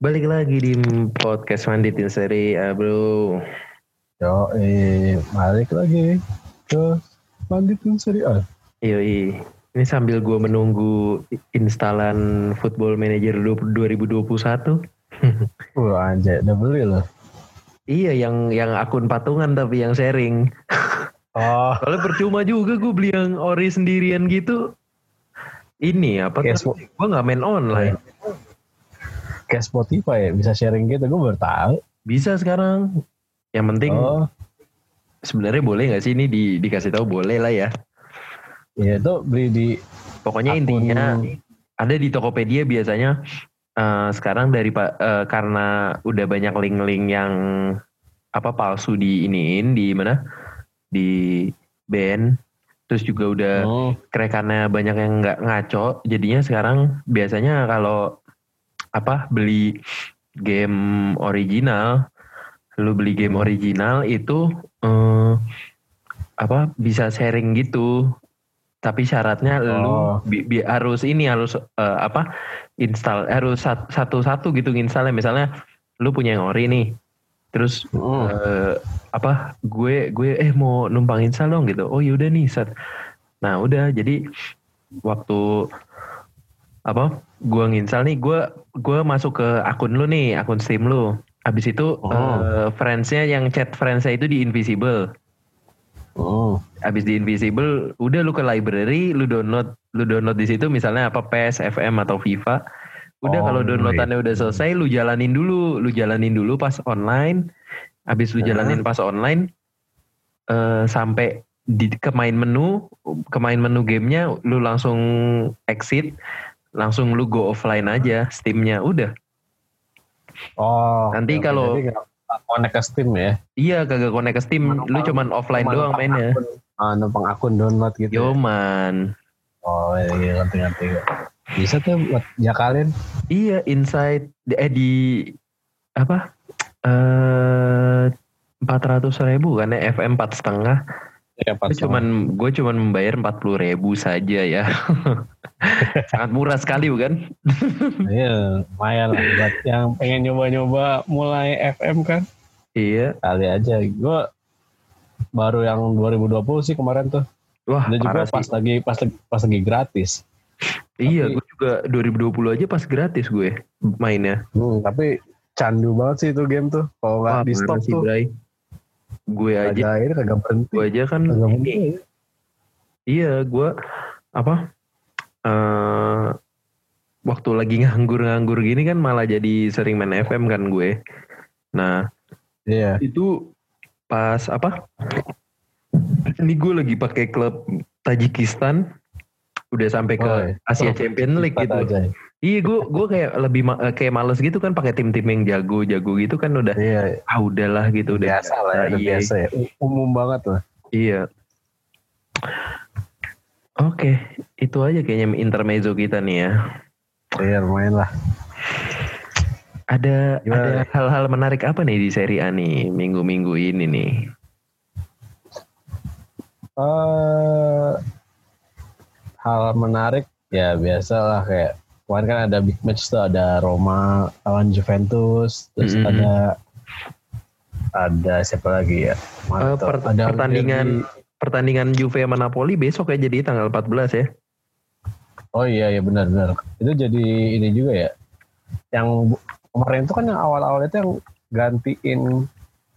Balik lagi di podcast Manditin Seri, ah, bro. Yo, eh, balik lagi ke Manditin Seri A. Yoi. Ini sambil gue menunggu instalan Football Manager 2021. Wah anjay, udah beli loh. iya, yang yang akun patungan tapi yang sharing. Oh, Kalau percuma juga gue beli yang ori sendirian gitu. Ini apa? Yes, Gue nggak main online. Kayak Spotify ya, bisa sharing gitu. Gue baru tahu. Bisa sekarang. Yang penting Oh, sebenarnya boleh nggak sih ini di, dikasih tahu boleh lah ya. ya itu beli di Pokoknya akun- intinya ada di Tokopedia biasanya eh, sekarang dari pa- eh, karena udah banyak link-link yang apa palsu di iniin di mana di band terus juga udah Oh, kerekannya banyak yang nggak ngaco jadinya sekarang biasanya kalau apa beli game original. Lu beli game original itu eh, apa bisa sharing gitu. Tapi syaratnya lu Oh. bi- bi- harus ini harus eh, apa install harus sat- satu-satu gitu installnya misalnya lu punya yang ori nih. Terus mm. eh, apa gue gue eh mau numpang install dong gitu. Oh yaudah nih set. Nah udah. Jadi waktu apa gue nginstal nih gue gue masuk ke akun lu nih akun Steam lu. Abis itu Oh. eh, friendsnya yang chat friendsnya itu di invisible. Mm. abis di invisible udah lu ke library lu download lu download di situ misalnya apa PES FM atau FIFA. Udah Oh, kalau downloadannya udah gitu. selesai lu jalanin dulu. Lu jalanin dulu pas online. Abis lu jalanin pas online eh, sampai di ke main menu ke main menu gamenya lu langsung exit langsung lu go offline aja Steamnya udah Oh, Nanti oke, kalau- connect ke Steam ya. iya kagak connect ke Steam lu Numpang- cuman offline Cuma doang numpang mainnya akun, ah, numpang akun download gitu. ya. Yoman Oh, iya, ngerti ngerti. Bisa tuh buat jakalin. Iya, inside eh di apa? Eh empat ratus ribu kan ya FM empat setengah. Ya, Gue cuman gue cuman membayar empat puluh ribu saja ya. Sangat murah sekali bukan? Iya, lumayan lah buat yang pengen nyoba-nyoba mulai FM kan. Iya. Kali aja. Gue baru yang 2020 sih kemarin tuh. Wah Dan juga pas sih. lagi pas lagi pas lagi gratis. Iya, tapi- gue juga 2020 aja pas gratis gue mainnya. Hmm, tapi candu banget sih itu game tuh. Kalau nggak di stop tuh. Bray. Gue aja, ini kagak berhenti. gue aja kan Kagak berhenti. Iya, gue apa? eh waktu lagi nganggur-nganggur gini kan malah jadi sering main FM kan gue. Nah Iya. itu pas apa? Ini gue lagi pakai klub Tajikistan, udah sampai ke Oh. Asia Oh, Champion League gitu. aja. Iya, gue gue kayak lebih ma- eh, kayak males gitu kan pakai tim-tim yang jago-jago gitu kan udah Iya, ah udahlah gitu udah biasa lah ya, udah Iya. biasa ya. Umum banget lah. Iya. Oke, itu aja kayaknya intermezzo kita nih ya. Iya, lumayan lah. Ada Gimana ada hal-hal menarik apa nih di seri A nih minggu-minggu ini nih? eh hal menarik ya biasa lah kayak kemarin kan ada big match tuh ada Roma lawan Juventus terus Mm-mm. ada ada siapa lagi ya tuh? per- ada pertandingan pertandingan Juve sama Napoli besok ya jadi tanggal 14 ya. oh iya ya benar benar itu jadi ini juga ya yang kemarin itu kan yang awal-awal itu yang gantiin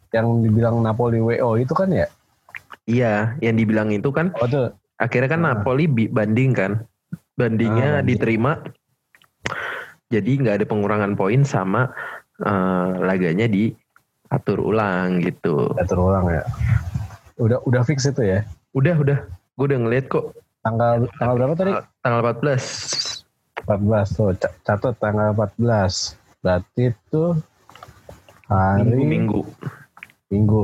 yang dibilang Napoli WO itu kan ya Iya, yang dibilang itu kan oh tuh akhirnya kan Ah. Napoli banding kan. Bandingnya Ah, banding. diterima. Jadi nggak ada pengurangan poin sama eh, laganya diatur ulang gitu. ya terulang ya udah udah fix itu ya Udah, udah. Gue udah ngeliat kok tanggal tanggal berapa tadi tanggal 14. 14 tuh ca- catat tanggal 14 berarti itu hari Minggu-minggu. minggu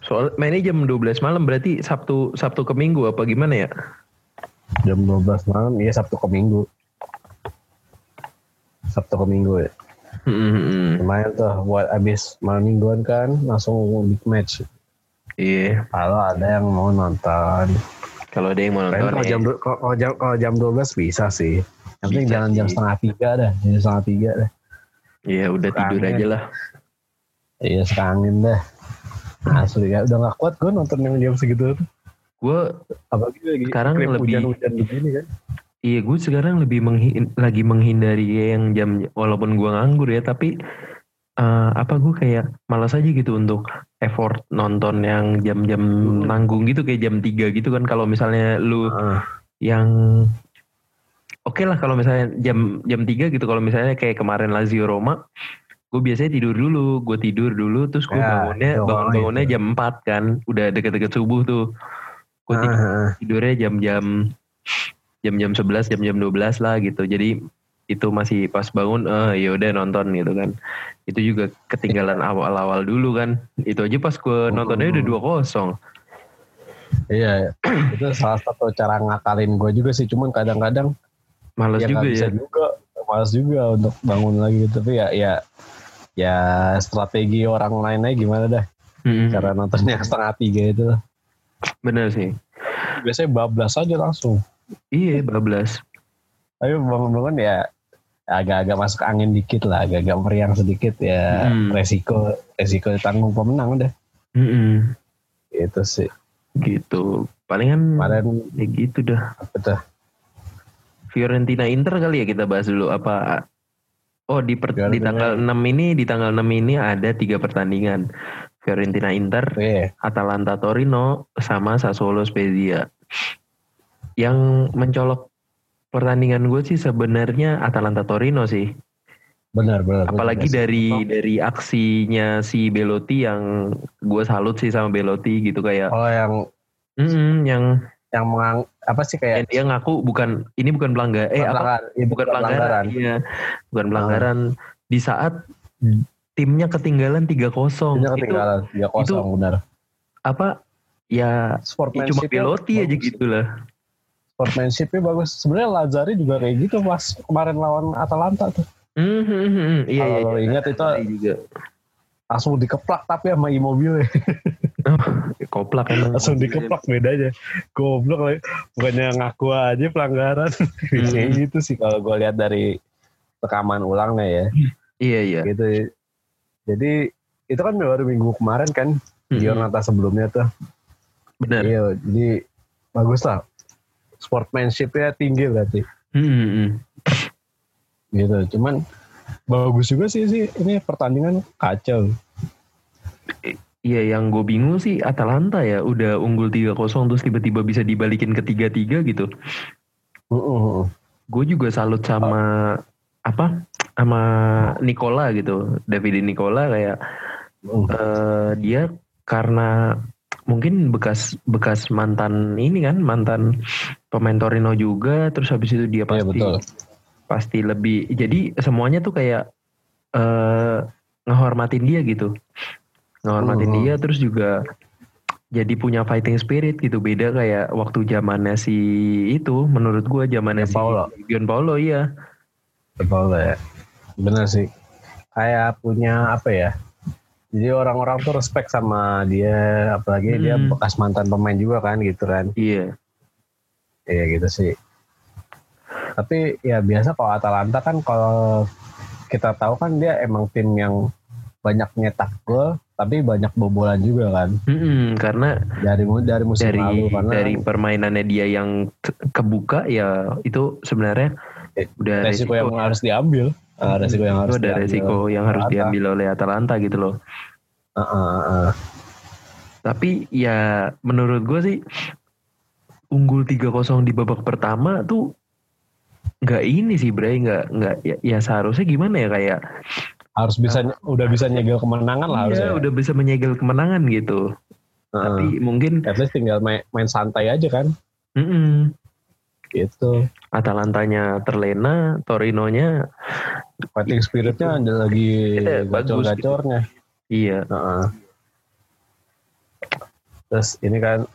Soal mainnya jam 12 malam berarti Sabtu Sabtu ke Minggu apa gimana ya? jam 12 malam iya sabtu ke minggu sabtu ke minggu ya Hmm, lumayan tuh buat abis malam mingguan kan langsung big match Iya, kalau ada yang mau nonton kalau ada yang mau nonton kalau ya. jam, kalau jam kalau jam 12 bisa sih yang penting jangan jam setengah tiga dah jam setengah tiga dah Iya udah tidur Kangen. aja lah. Iya sekangin dah. Asli ya, udah gak kuat gue nonton yang jam segitu. Gue Apalagi lagi Sekarang lebih- hujan-hujan begini kan. Iya gue sekarang lebih menghi- lagi menghindari yang jam walaupun gue nganggur ya tapi eh, apa gue kayak malas aja gitu untuk effort nonton yang jam-jam Hmm. nanggung gitu kayak jam 3 gitu kan kalau misalnya lu Heeh. yang oke lah kalau misalnya jam jam 3 gitu kalau misalnya kayak kemarin Lazio Roma gue biasanya tidur dulu gue tidur dulu terus gue Ya, bangunnya bangun bangunnya itu. jam 4 kan udah deket-deket subuh tuh gue tidur Heeh. tidurnya jam-jam jam-jam 11 jam-jam 12 lah gitu jadi itu masih pas bangun eh ya udah nonton gitu kan itu juga ketinggalan awal-awal dulu kan itu aja pas gue nontonnya udah dua kosong Iya, itu salah satu cara ngakalin gue juga sih. Cuman kadang-kadang males ya juga ya juga, malas juga untuk bangun lagi. Tapi ya, ya, ya strategi orang lainnya gimana dah? Mm-mm. Cara nontonnya setengah tiga itu. bener sih Biasanya bablas aja langsung. Iya bablas Tapi bangun-bangun ya agak-agak masuk angin dikit lah, agak-agak meriang sedikit ya Hmm. resiko resiko tanggung pemenang udah. Mm-mm. Itu sih. gitu palingan Kemarin ya gitu dah apa tuh? Fiorentina Inter kali ya kita bahas dulu apa oh di per- di tanggal 6 ini di tanggal 6 ini ada tiga pertandingan Fiorentina Inter Iya. Atalanta Torino sama Sassuolo Spezia. Yang mencolok pertandingan gue sih sebenarnya Atalanta Torino sih. Benar, benar. Apalagi benar. dari dari aksinya si Belotti yang gue salut sih sama Belotti gitu kayak Oh yang mm, yang yang mengang apa sih yang kayak dia ngaku bukan ini bukan pelanggar eh apa pelanggaran, iya, bukan pelanggaran, iya bukan pelanggaran di saat Hmm. timnya ketinggalan 3-0 Ini itu ketinggalan tiga kosong benar. apa ya, ya cuma Belotti aja gitu lah Sportsmanshipnya bagus. Sebenarnya Lazari juga kayak gitu pas kemarin lawan Atalanta tuh. Hmm, hmm. Iya, Kalau iya, iya. ingat itu juga. langsung dikeplak tapi sama Immobile Koplak emang. langsung dikeplak bedanya. Goblok lagi. Bukannya ngaku aja pelanggaran. Hmm. kayak gitu sih kalau gue lihat dari rekaman ulangnya ya. Iya, iya. Gitu. Jadi itu kan baru minggu kemarin kan Hmm, Giornata sebelumnya tuh. Benar. Iya, jadi bagus lah. Sportsmanshipnya tinggi berarti. Hmm. Gitu. Cuman bagus juga sih sih ini pertandingan kacau. Iya, yang gue bingung sih Atalanta ya udah unggul 3-0 terus tiba-tiba bisa dibalikin ke 3-3 gitu. Uh-uh. Gue juga salut sama apa? Sama Nicola gitu. David Nicola kayak Uh. eh, dia karena mungkin bekas bekas mantan ini kan mantan pemain Torino juga terus habis itu dia Iya pasti betul. pasti lebih jadi semuanya tuh kayak eh ngehormatin dia gitu ngehormatin Mhm. dia terus juga jadi punya fighting spirit gitu beda kayak waktu zamannya si itu menurut gua zamannya si Gianpaolo. Gianpaolo iya Betul ya. Bener sih. Kayak punya apa ya? Jadi orang-orang tuh respect sama dia, apalagi dia Hmm. bekas mantan pemain juga kan gitu kan. iya Iya gitu sih. Tapi ya biasa kalau Atalanta kan kalau kita tahu kan dia emang tim yang banyak nyetak gol, tapi banyak bobolan juga kan Mm-mm, karena dari dari musim dari lalu karena dari permainannya dia yang ke- kebuka ya itu sebenarnya Eh, udah resiko yang harus diambil. Ah, resiko yang harus ada diambil. resiko yang harus Atalanta. diambil oleh Atalanta gitu loh Ah, ah, ah. Tapi ya menurut gue sih unggul 3-0 di babak pertama tuh nggak ini sih Bray nggak nggak ya, ya seharusnya gimana ya kayak harus bisa udah bisa nyegel kemenangan lah iya, harusnya. udah bisa menyegel kemenangan gitu. Ah, Tapi mungkin at least tinggal main, main santai aja kan mm-mm, gitu. Atalantanya terlena, Torinonya Fighting spiritnya ada lagi bagus gacor-gacornya. iya Heeh. Terus ini kan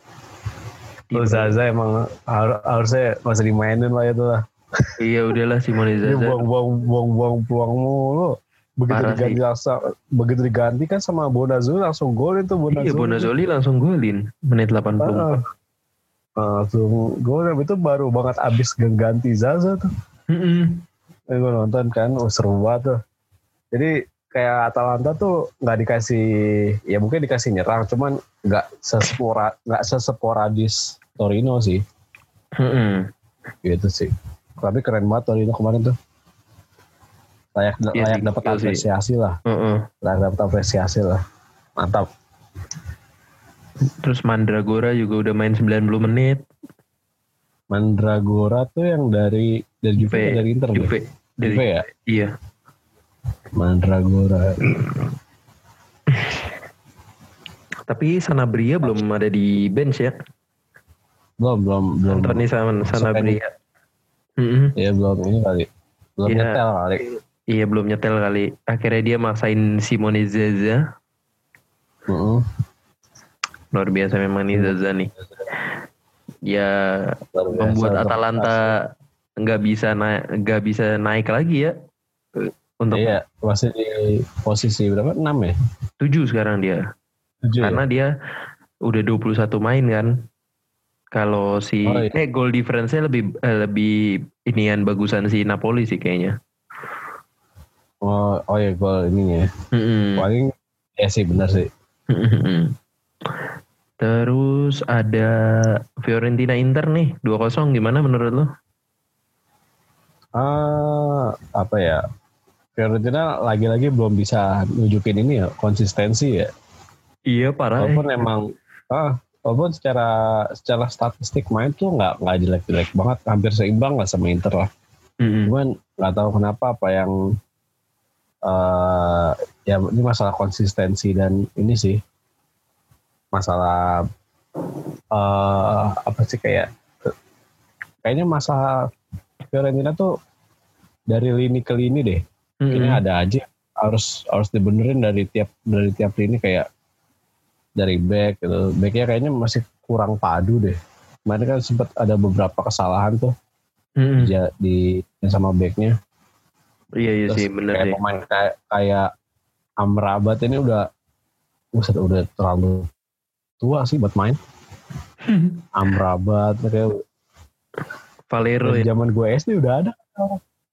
Oh, Zaza emang har- harusnya nggak usah dimainin lah itu lah. iya udahlah Simone Zaza buang-buang buang-buang peluang mulu. Begitu Parah diganti langsung, begitu diganti kan sama Bonazzoli langsung gol itu Bonazzoli. iya Bonazzoli langsung golin menit 80 Heeh. Langsung gol itu baru banget abis ganti Zaza tuh. Mm-mm. Eh, gue nonton kan, oh, seru banget tuh. Jadi kayak Atalanta tuh nggak dikasih ya mungkin dikasih nyerang cuman nggak sespora nggak seseporadis Torino sih Mm-mm. gitu sih tapi keren banget Torino kemarin tuh layak Iya layak dapat iya sih. apresiasi lah Mm-mm. layak dapat apresiasi lah mantap Terus Mandragora juga udah main 90 menit. Mandragora tuh yang dari dari Juve, Juve. dari Inter Juve. Juve, Dari, Juve ya Iya. Mandragora Tapi Sanabria belum ada di bench ya. Belum belum belum Anthony sama Sanabria. Mm-mm. ya belum ini kali belum Iya. nyetel kali Iya belum nyetel kali. Akhirnya dia maksain Simone Zaza. Mm-mm. Luar biasa memang nih Zaza nih. Ya biasa membuat Atalanta nggak bisa naik nggak bisa naik lagi ya. Untuk Iya, masih di posisi berapa? 6 ya? tujuh sekarang dia. 7 Karena dia udah 21 main kan. Kalau si Oh, iya. eh goal difference-nya lebih eh, lebih inian bagusan si Napoli sih kayaknya. Oh, oh ya gol ininya. ya. Mm-mm. Paling ya sih benar sih. Terus ada Fiorentina Inter nih 2-0 gimana menurut lo? Ah, apa ya? Fiorentina lagi-lagi belum bisa nunjukin ini ya konsistensi ya. Iya parah. Walaupun emang ah, walaupun secara secara statistik main tuh nggak nggak jelek-jelek banget, hampir seimbang lah sama Inter lah. Mm-mm. Cuman nggak tahu kenapa apa yang eh ya ini masalah konsistensi dan ini sih masalah eh apa sih kayak kayaknya masalah Fiorentina tuh dari lini ke lini deh Mm-mm. ini ada aja harus harus dibenerin dari tiap dari tiap lini kayak dari back gitu. Backnya kayaknya masih kurang padu deh. Kemarin kan sempat ada beberapa kesalahan tuh. Mm-mm. di, di sama backnya. Iya iya Terus sih bener kayak sih. pemain kayak kayak Amrabat ini udah Buset, udah terlalu tua sih buat main. Amrabat kayak Valero ya. zaman gue SD udah ada.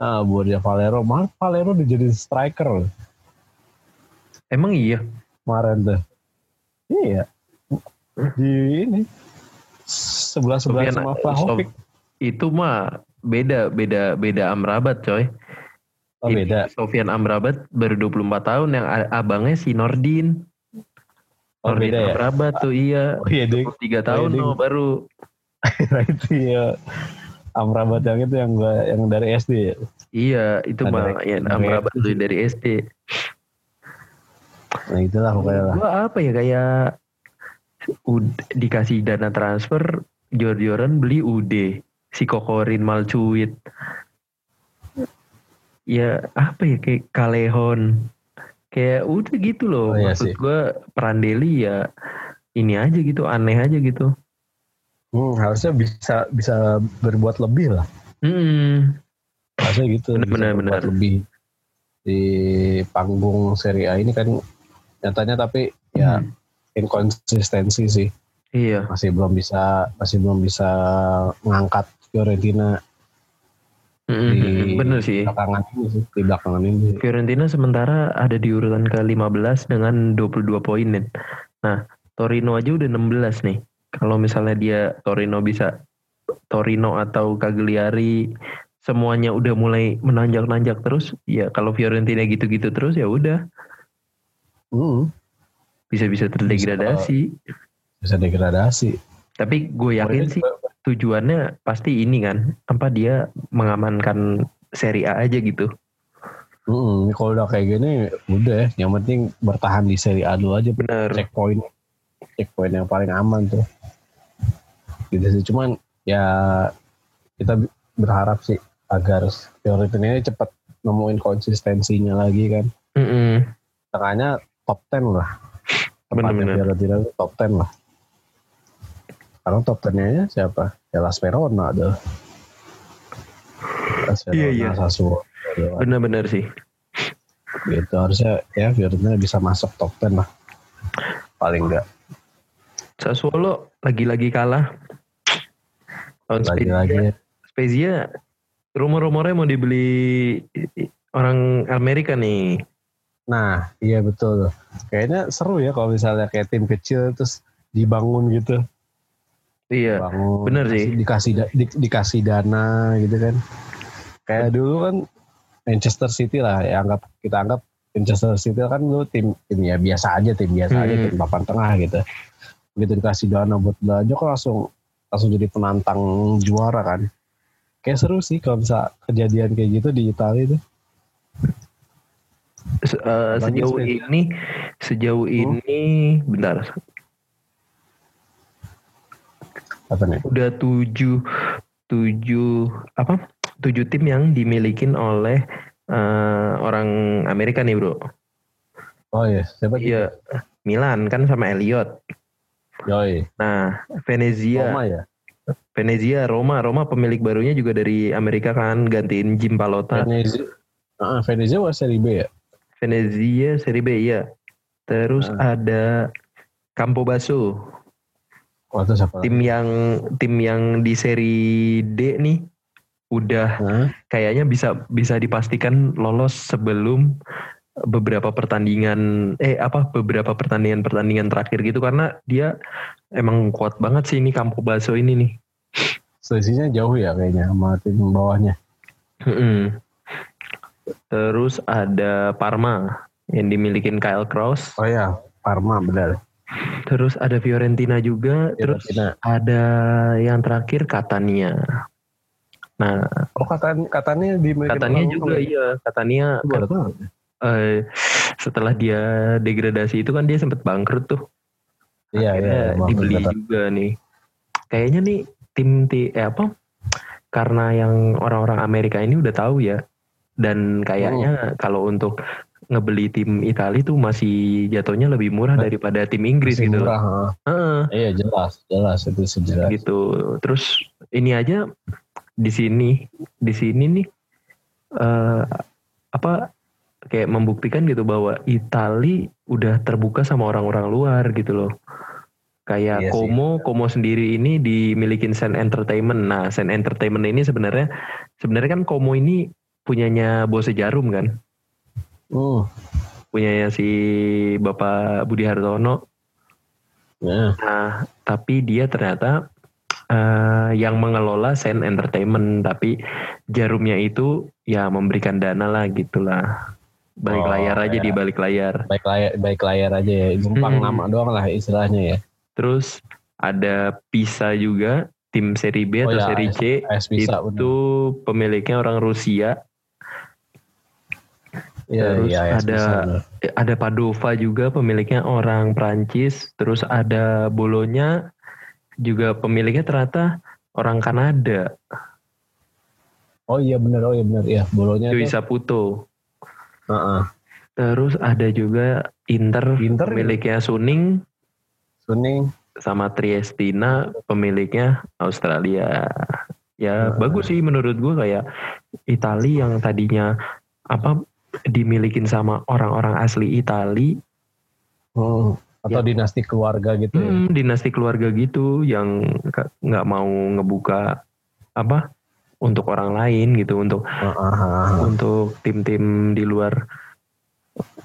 Ah buat dia Valero. Malah Valero udah jadi striker loh. Emang iya. kemarin tuh iya di ini sebelah sebelah Sofian- sama Vlahovic Itu mah beda beda beda Amrabat coy. oh Ini beda Sofian Amrabat baru 24 tahun yang abangnya si Nordin. oh Nordin beda ya Amrabat tuh iya. oh iya deh 23 tahun ding. loh baru. itu ya Amrabat yang itu yang gua yang dari SD ya Iya, itu mah yang- ya, Amrabat tuh dari SD. Nah itulah pokoknya lah Gua apa ya kayak ud- dikasih dana transfer jor-joran beli UD si Kokorin Malcuit. Ya apa ya kayak Kalehon. Kayak udah gitu loh. Oh, iya Maksud gue Prandelli ya ini aja gitu, aneh aja gitu. Hmm, harusnya bisa bisa berbuat lebih lah. Hmm. Harusnya gitu. Benar, bisa benar, berbuat benar. lebih di panggung Serie A ini kan nyatanya tapi ya Hmm. inkonsistensi sih. Iya. Masih belum bisa masih belum bisa mengangkat Fiorentina Mm-mm, Di- Bener sih. belakangan ini sih, di belakangan ini. Fiorentina sementara ada di urutan ke-15 dengan 22 poin. Nen. Nah, Torino aja udah 16 nih. Kalau misalnya dia Torino bisa Torino atau Cagliari semuanya udah mulai menanjak-nanjak terus, ya kalau Fiorentina gitu-gitu terus ya udah Hmm, bisa-bisa terdegradasi. bisa degradasi. Tapi gue yakin Kemarin sih juga- tujuannya pasti ini kan, apa dia mengamankan Serie A aja gitu. Hmm, kalau udah kayak gini udah ya, yang penting bertahan di Serie A dulu aja Bener. checkpoint checkpoint yang paling aman tuh gitu sih cuman ya kita berharap sih agar Fiorentina ini cepat nemuin konsistensinya lagi kan Mm-mm. tengahnya top 10 lah tepatnya. Fiorentina itu top 10 lah karena top 10 nya siapa ya Las Verona ada Las Verona Iya, iya. Sassuolo Bener-bener sih. gitu harusnya ya Fiorentina bisa masuk top 10 lah paling enggak Sassuolo lagi-lagi kalah. Lagi-lagi Spezia rumor-rumornya mau dibeli orang Amerika nih. Nah, iya betul. Kayaknya seru ya kalau misalnya kayak tim kecil terus dibangun gitu. Iya. Bangun, bener sih. Dikasih da- di- dikasih dana gitu kan. Kayak dulu kan Manchester City lah, ya anggap kita anggap Manchester City kan dulu tim tim ya biasa aja, tim biasa aja, Hmm. tim papan tengah gitu. Begitu dikasih dana buat belanja kok langsung langsung jadi penantang juara kan. Kayak seru sih kalau bisa kejadian kayak gitu di Italia itu. Se- Apalagi sejauh ini sejauh Hmm? ini bentar Apa nih? udah tujuh tujuh apa tujuh tim yang dimilikin oleh eh, orang Amerika nih bro Oh iya, siapa? iya Milan kan sama Elliot Yoi. nah Venezia Roma ya? Venezia Roma Roma pemilik barunya juga dari Amerika kan gantiin Jim Palota Venezia. Ah, Venezia was Serie B ya? Venezia Serie B ya terus Ah. ada Campobasso Oh, itu siapa? tim yang tim yang di seri D nih udah kayaknya bisa bisa dipastikan lolos sebelum beberapa pertandingan eh apa beberapa pertandingan pertandingan terakhir gitu karena dia emang kuat banget sih ini Campo Basso ini nih. Selisihnya jauh ya kayaknya sama tim bawahnya. Mm-mm. Terus ada Parma yang dimilikin Kyle Kraus. Oh ya, Parma benar. Terus ada Fiorentina juga. Terus Fiorentina. ada yang terakhir Catania. Nah, Oh katanya katanya di Catania juga iya. Catania tahu. eh, setelah dia degradasi itu kan dia sempat bangkrut tuh. Iya iya. Dibeli betul. juga nih. Kayaknya nih tim ti eh apa? Karena yang orang-orang Amerika ini udah tahu ya. Dan kayaknya kalau untuk ngebeli tim Italia tuh masih jatuhnya lebih murah Nah, daripada tim Inggris Masih gitu. murah, ha. Heeh, Iya jelas jelas itu sejelas. gitu. Terus ini aja di sini di sini nih eh apa kayak membuktikan gitu bahwa Itali udah terbuka sama orang-orang luar gitu loh. Kayak Iya sih. Como, Como sendiri ini dimilikin Sen Entertainment. Nah, Sen Entertainment ini sebenarnya sebenarnya kan Como ini punyanya Bose Jarum kan. Hmm. Punyanya si Bapak Budi Hartono. Nah, Nah, tapi dia ternyata eh, yang mengelola Sen Entertainment, tapi jarumnya itu ya memberikan dana lah gitulah. Balik Oh, layar aja ya. di balik layar. baik layar baik layar aja ya. Numpang Hmm. nama doang lah istilahnya ya. Terus ada Pisa juga, tim seri B Oh atau ya, seri C. AS bisa itu pemiliknya orang Rusia. Iya terus iya AS ada-. Eh, Ada Padova juga pemiliknya orang Prancis. Terus ada Bolonya juga pemiliknya ternyata orang Kanada. Oh iya benar oh iya benar ya bolonya Yui tuh. Saputo. Heeh. Terus ada juga Inter, Inter ya? pemiliknya Suning Suning. sama Triestina pemiliknya Australia. Ya Hmm. bagus sih menurut gue kayak Itali yang tadinya apa dimilikin sama orang-orang asli Itali, Hmm. Atau Ya. dinasti keluarga gitu ya. hmm, dinasti keluarga gitu yang nggak mau ngebuka apa untuk orang lain gitu untuk Heeh, heeh. untuk tim-tim di luar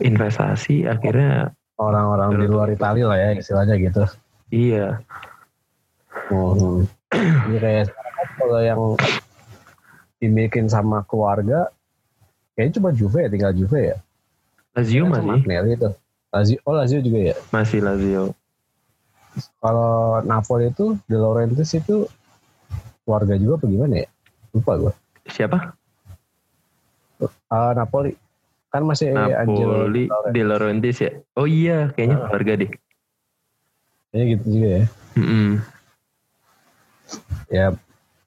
investasi akhirnya Orang-orang di luar Italia lah ya istilahnya gitu. iya Hmm. Jadi kayak kalau yang dimilikin sama keluarga, kayaknya cuma Juve ya, tinggal Juve ya. Lazio masih Agnelli itu. Lazio, oh Lazio juga ya. masih Lazio Kalau Napoli itu, De Laurentiis itu keluarga juga apa gimana ya? Lupa gue. siapa Ah, Napoli kan masih Napoli Laurentiis. De Laurentiis ya oh iya kayaknya Ah. keluarga deh Kayaknya gitu juga ya. Mm-mm. Ya,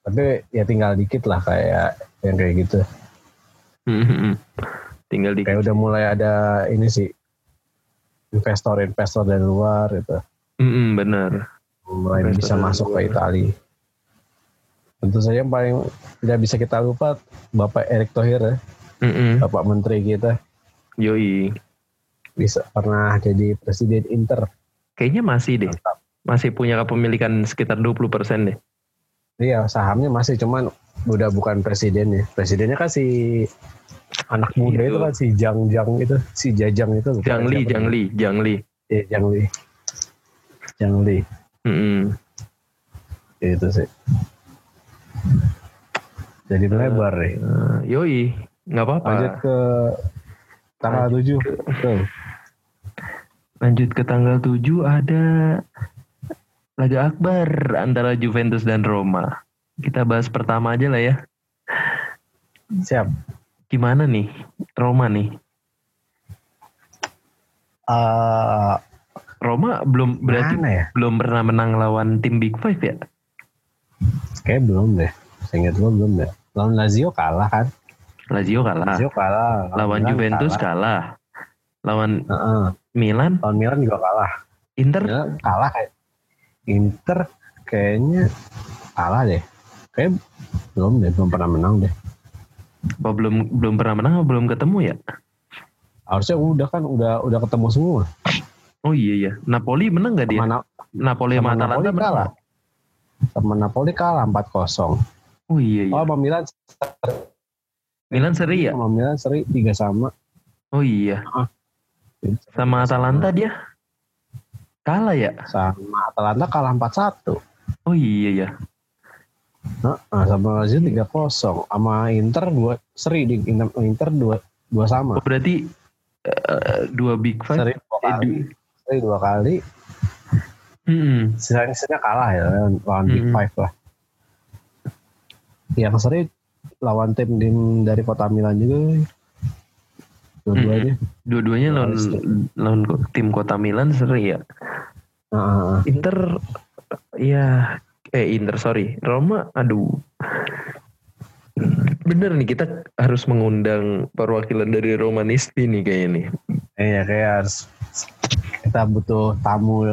tapi ya tinggal dikit lah kayak yang kayak gitu. Mm-mm. tinggal di Kayak udah mulai ada ini sih investor-investor dari luar gitu. Mm-mm, bener mulai Investor bisa masuk ke. Italia. Tentu saja yang paling tidak bisa kita lupa Bapak Erick Thohir ya, Mm-mm. Bapak Menteri kita yoi bisa pernah jadi presiden Inter. kayaknya masih deh masih punya kepemilikan sekitar 20% deh Iya sahamnya masih cuman udah bukan presiden ya. Presidennya kan si anak muda itu Itu. kan si Jang Jang itu si Jajang itu lupa Jangli, siapa Jangli, Jangli. namanya. Iya, Jangli Jangli Mm-mm. itu sih jadi melebar nih Eh, yoi, nggak apa-apa. lanjut ke tanggal tujuh tuh Lanjut ke tanggal 7 ada laga akbar antara Juventus dan Roma. Kita bahas pertama aja lah ya. siap Gimana nih Roma nih? Eh, Roma belum berarti ya belum pernah menang lawan tim Big Five ya? kayak belum deh seingat gue belum deh lawan Lazio kalah kan Lazio kalah. Lazio kalah Lawan Milan Juventus kalah. kalah. Lawan Heeh. Milan, lawan Milan juga kalah Inter Milan kalah kayak Inter kayaknya kalah deh kayak belum deh belum pernah menang deh apa belum belum pernah menang belum ketemu ya? harusnya udah kan udah udah ketemu semua Oh iya iya. Napoli menang gak dia? Na- Napoli sama Atalanta kalah sama Napoli kalah 4-0 Oh iya iya. oh sama Milan Milan seri ya? sama Milan seri 3 sama Oh iya. Sama Atalanta dia kalah ya? sama Atalanta kalah 4-1 Oh iya ya. Nah, sama Lazio 3-0 sama Inter dua seri di Inter, dua dua sama Oh, berarti eh, dua big five. seri dua eh, kali du- seri dua kali Mm-mm. sisanya kalah ya lawan Big Mm-mm. Five lah yang seri lawan tim tim dari kota Milan juga dua-duanya Dua-duanya lawan lawan tim kota Milan seri ya. Nah, Inter ya eh Inter sorry Roma aduh. Bener nih kita harus mengundang perwakilan dari Romanisti nih kayaknya nih. Iya kayak harus kita butuh tamu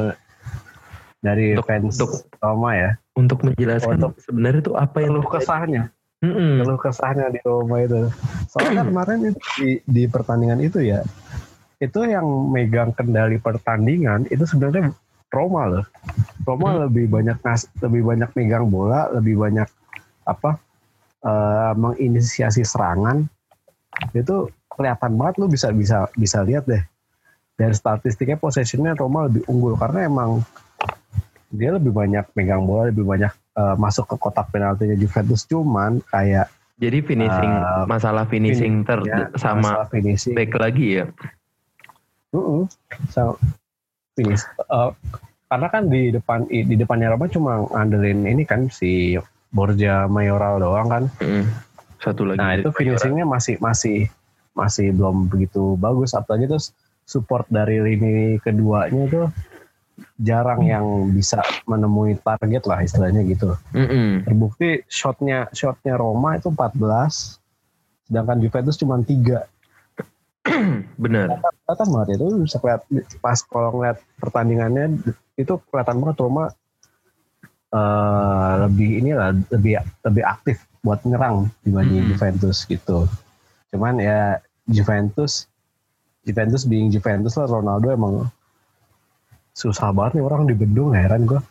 dari Untuk- fans untuk- Roma ya. Untuk menjelaskan Untuk- sebenarnya tuh apa yang keluh kesahnya. Mm-mm. keluh kesahnya di Roma itu. Soalnya kemarin itu di, di pertandingan itu ya itu yang megang kendali pertandingan itu sebenarnya Roma loh. Roma Hmm. lebih banyak ngas, lebih banyak megang bola lebih banyak apa eh, menginisiasi serangan. Itu kelihatan banget lu bisa bisa bisa lihat deh. Dari statistiknya possessionnya Roma lebih unggul. Karena emang dia lebih banyak megang bola lebih banyak eh, masuk ke kotak penaltinya Juventus. Cuman kayak jadi finishing Uh, masalah finishing ter ya, sama masalah finishing. back lagi ya? Mm-mm. So, finish. Uh, karena kan di depan di depannya Roma cuma ngandelin ini kan si Borja Mayoral doang kan. Mm. satu lagi Nah itu finishingnya masih masih masih belum begitu bagus. Apalagi terus support dari lini keduanya tuh jarang yang bisa menemui target lah istilahnya gitu. Mm-mm. Terbukti shotnya shotnya Roma itu 14, sedangkan Juventus cuma 3 benar kelihatan banget itu bisa keliat pas kalau ngeliat pertandingannya itu kelihatan banget Roma eh, lebih inilah lebih lebih aktif buat nyerang dibanding Hmm. Juventus gitu. Cuman ya Juventus Juventus being Juventus lah Ronaldo emang susah banget nih orang dibendung heran gue.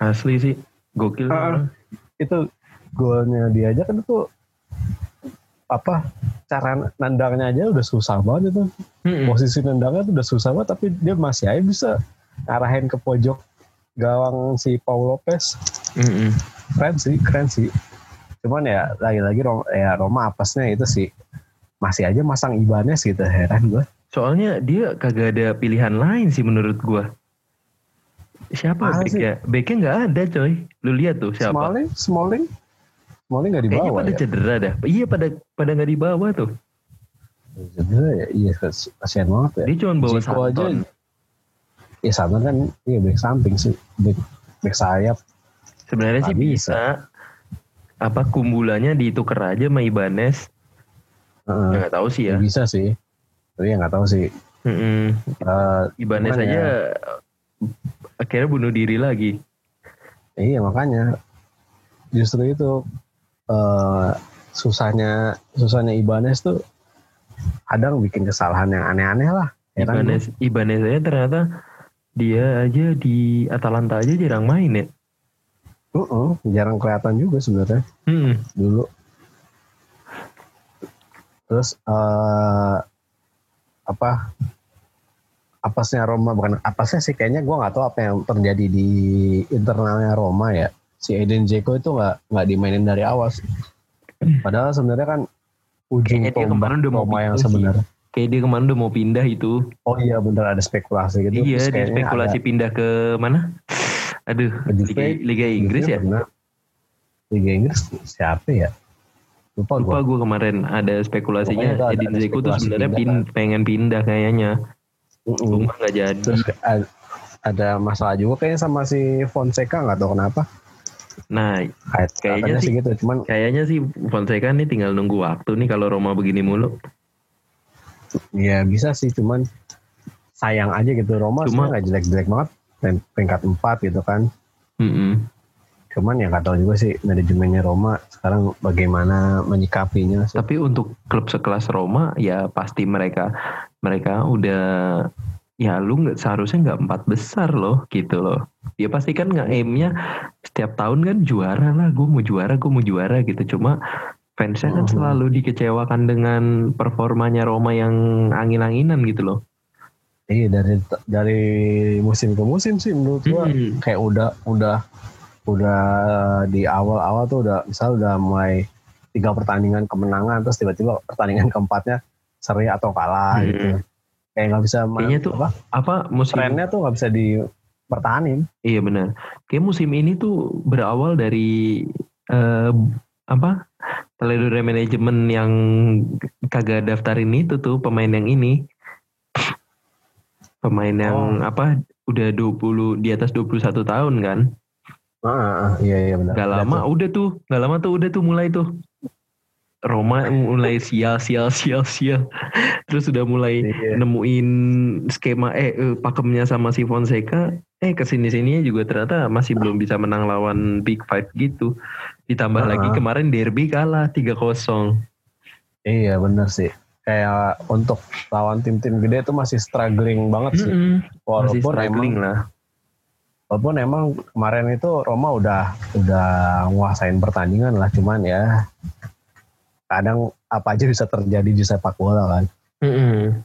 asli sih gokil Ah. Itu golnya dia aja kan itu apa cara nandangnya aja udah susah banget itu. Mm-mm. posisi nendangnya tuh udah susah banget tapi dia masih aja bisa ngarahin ke pojok gawang si Paul Lopez. Mm-mm. keren sih keren sih. Cuman ya lagi-lagi Roma, ya Roma apesnya itu sih masih aja masang Ibanez gitu heran gue soalnya dia kagak ada pilihan lain sih menurut gua. Siapa backnya? backnya nggak ada coy. Lu lihat tuh siapa? Smalling Smalling Smalling gak kayaknya dibawa pada ya? cedera dah. Iya pada pada nggak dibawa tuh. Cedera ya? Iya kas- kasihan banget ya. Dia cuma bawa Zico aja Santon ya sama kan iya back samping sih. Back, back sayap. Sebenarnya sih Nggak bisa. apa kumbulannya ditukar aja sama Ibanez. Ya, nggak tahu sih Ya. Bisa sih. Tapi ya nggak tahu sih. Mm-mm. Eh, Ibanez Cuman aja ya- akhirnya bunuh diri lagi. Iya makanya. Justru itu eh, susahnya susahnya Ibanez tuh kadang bikin kesalahan yang aneh-aneh lah. Heran Ibanez Ibanez aja ternyata dia aja di Atalanta aja jarang main ya gua. Uh-uh, jarang kelihatan juga sebenarnya Mm-mm. dulu. terus eh apa apasnya Roma bukan apasnya sih kayaknya gue nggak tahu apa yang terjadi di internalnya Roma ya si Eden Dzeko itu nggak nggak dimainin dari awal sih. padahal sebenarnya kan ujung Kayaknya dia tombak kemarin udah mau yang pindah sih. sebenarnya Kayak dia kemarin udah mau pindah itu. oh iya bener ada spekulasi gitu iya, dia kayaknya spekulasi ada- pindah ke mana? Aduh. Liga, Liga Inggris Juve ya? pernah. Liga Inggris siapa ya lupa gue Lupa gue kemarin ada spekulasinya ada- Edin ada Dzeko tuh sebenarnya pin- pengen pindah kayaknya. Cuma nggak jadi. terus ada, ada masalah juga kayaknya sama si Fonseca nggak tahu kenapa Nah, Kayak, Kayaknya sih- sih gitu cuman kayaknya sih Fonseca nih tinggal nunggu waktu nih kalau Roma begini mulu. ya bisa sih cuman sayang aja gitu Roma Cuma- nggak jelek-jelek banget peringkat 4 gitu kan Mm-mm. cuman ya nggak tahu juga sih manajemennya Roma sekarang bagaimana menyikapinya sih. Tapi untuk klub sekelas Roma ya pasti mereka mereka udah ya lu nggak seharusnya nggak empat besar loh gitu loh. Dia pasti kan nggak aimnya setiap tahun kan juara lah, gue mau juara, gue mau juara gitu. Cuma fansnya kan Mhm. selalu dikecewakan dengan performanya Roma yang angin-anginan gitu loh. Iya dari dari musim ke musim sih menurut gua Hmm. kayak udah udah udah di awal-awal tuh udah misal udah mulai tiga pertandingan kemenangan terus tiba-tiba pertandingan keempatnya seri atau kalah Hmm. gitu kayak nggak bisa Kayaknya tuh apa Apa musim trennya tuh nggak bisa dipertahanin Iya benar. Kayak musim ini tuh berawal dari eh, apa? Teledor manajemen yang kagak daftarin itu tuh pemain yang ini. Pemain yang apa? Udah 20 di atas 21 tahun kan. ah, ah, ah, iya iya benar Gak lama tuh. udah tuh, gak lama tuh udah tuh mulai tuh. Roma mulai sial sial sial sial. Terus udah mulai Iya. nemuin skema eh, eh, pakemnya sama si Fonseca. Eh ke sini sininya juga ternyata masih belum bisa menang lawan Big Five gitu. Ditambah Ah. lagi kemarin derby kalah 3-0 iya benar sih. Kayak untuk lawan tim-tim gede tuh masih struggling banget sih. Masih walaupun struggling emang lah. Walaupun emang kemarin itu Roma udah udah nguasain pertandingan lah cuman ya kadang apa aja bisa terjadi di sepak bola kan. Mm-mm.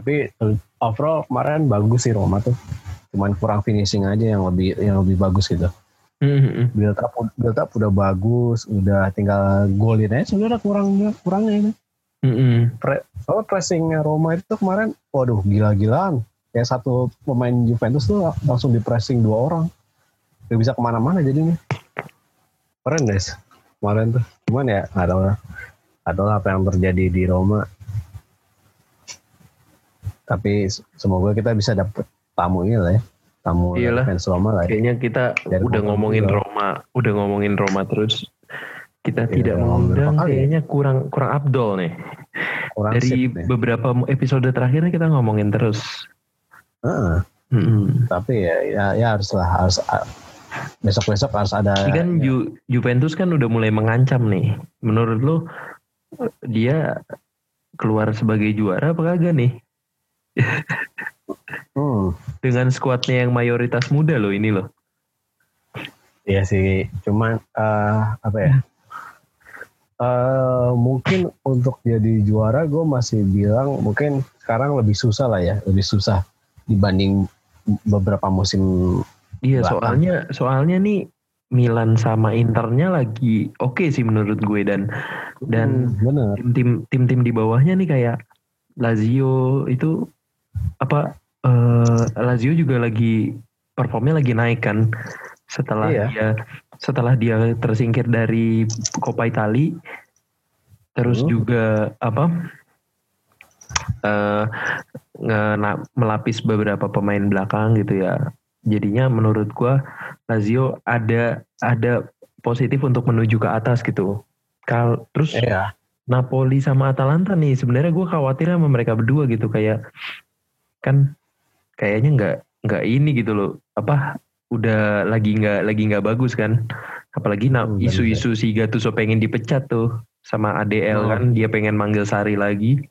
tapi overall kemarin bagus sih Roma tuh. Cuman kurang finishing aja yang lebih yang lebih bagus gitu. Mm-mm. build up build up udah bagus udah tinggal golin aja sebenarnya kurang kurangnya ini. Mm-mm. Pre, soalnya pressingnya Roma itu kemarin waduh gila-gilaan. Kayak satu pemain Juventus tuh langsung di pressing dua orang. Gak bisa ke mana-mana jadinya. Keren guys kemarin tuh cuman ya nggak tahu lah nggak tahu apa yang terjadi di Roma tapi semoga kita bisa dapet tamu ini lah ya tamu Iyalah. fans Roma lah ya. kayaknya kita Dari udah ngomongin juga. Roma udah ngomongin Roma terus kita Iya, tidak udah ngomongin mengundang ya? kayaknya kurang kurang Abdol nih kurang dari sip beberapa episode terakhirnya kita ngomongin terus Heeh, Mm-mm. tapi ya ya, ya harus lah harus besok besok harus ada Ini kan ya, Ju- Juventus kan udah mulai mengancam nih. Menurut lo dia keluar sebagai juara apa kagak nih? hmm, Dengan skuadnya yang mayoritas muda loh ini loh. Iya sih, cuman eh, apa ya? eh mungkin untuk jadi juara gue masih bilang mungkin sekarang lebih susah lah ya, lebih susah dibanding beberapa musim. Iya soalnya soalnya nih Milan sama Internya lagi oke sih menurut gue dan Dan- Hmm, tim-tim tim-tim di bawahnya nih kayak Lazio itu apa eh, Lazio juga lagi performnya lagi naik kan setelah Iya. dia setelah dia tersingkir dari Coppa Italia terus Hmm. juga apa eh nge- melapis beberapa pemain belakang gitu ya jadinya menurut gua Lazio ada ada positif untuk menuju ke atas gitu. Kal terus Iya. Napoli sama Atalanta nih sebenarnya gue khawatir sama mereka berdua gitu kayak kan kayaknya nggak nggak ini gitu loh. Apa udah lagi nggak lagi nggak bagus kan. Apalagi nah, isu-isu si Gattuso pengen dipecat tuh sama ADL Oh. kan dia pengen manggil Sari lagi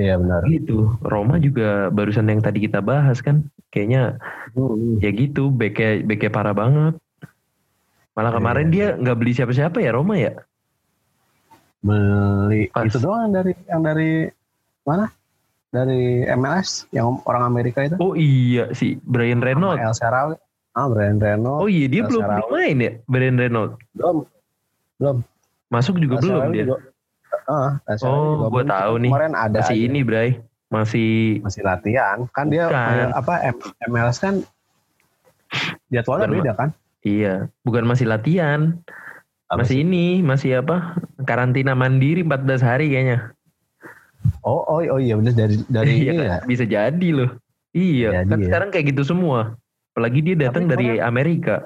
Iya benar. gitu Roma juga barusan yang tadi kita bahas kan kayaknya Hmm, ya gitu beke beke parah banget malah Iya. kemarin dia nggak beli siapa-siapa ya Roma ya beli Pas. itu doang yang dari yang dari mana dari MLS yang orang Amerika itu Oh iya si Brian Sama Reynolds. El ah Brian Reynolds Oh iya dia El belum main ya Brian Reynolds. belum belum Masuk juga El belum dia. juga- Sharawi Oh, belum. tahu nih. kemarin ada Masih aja. ini Bray. Masih masih latihan kan dia kayak apa M- MLS kan jadwalnya Bukan, beda kan iya, bukan masih latihan. Apa masih ini, masih apa? Karantina mandiri 14 hari kayaknya. oh oh oh iya bener dari dari Iya ini kan? ya Bisa jadi loh. Iya, Jadi kan ya. sekarang kayak gitu semua. Apalagi dia datang dari kemarin- Amerika.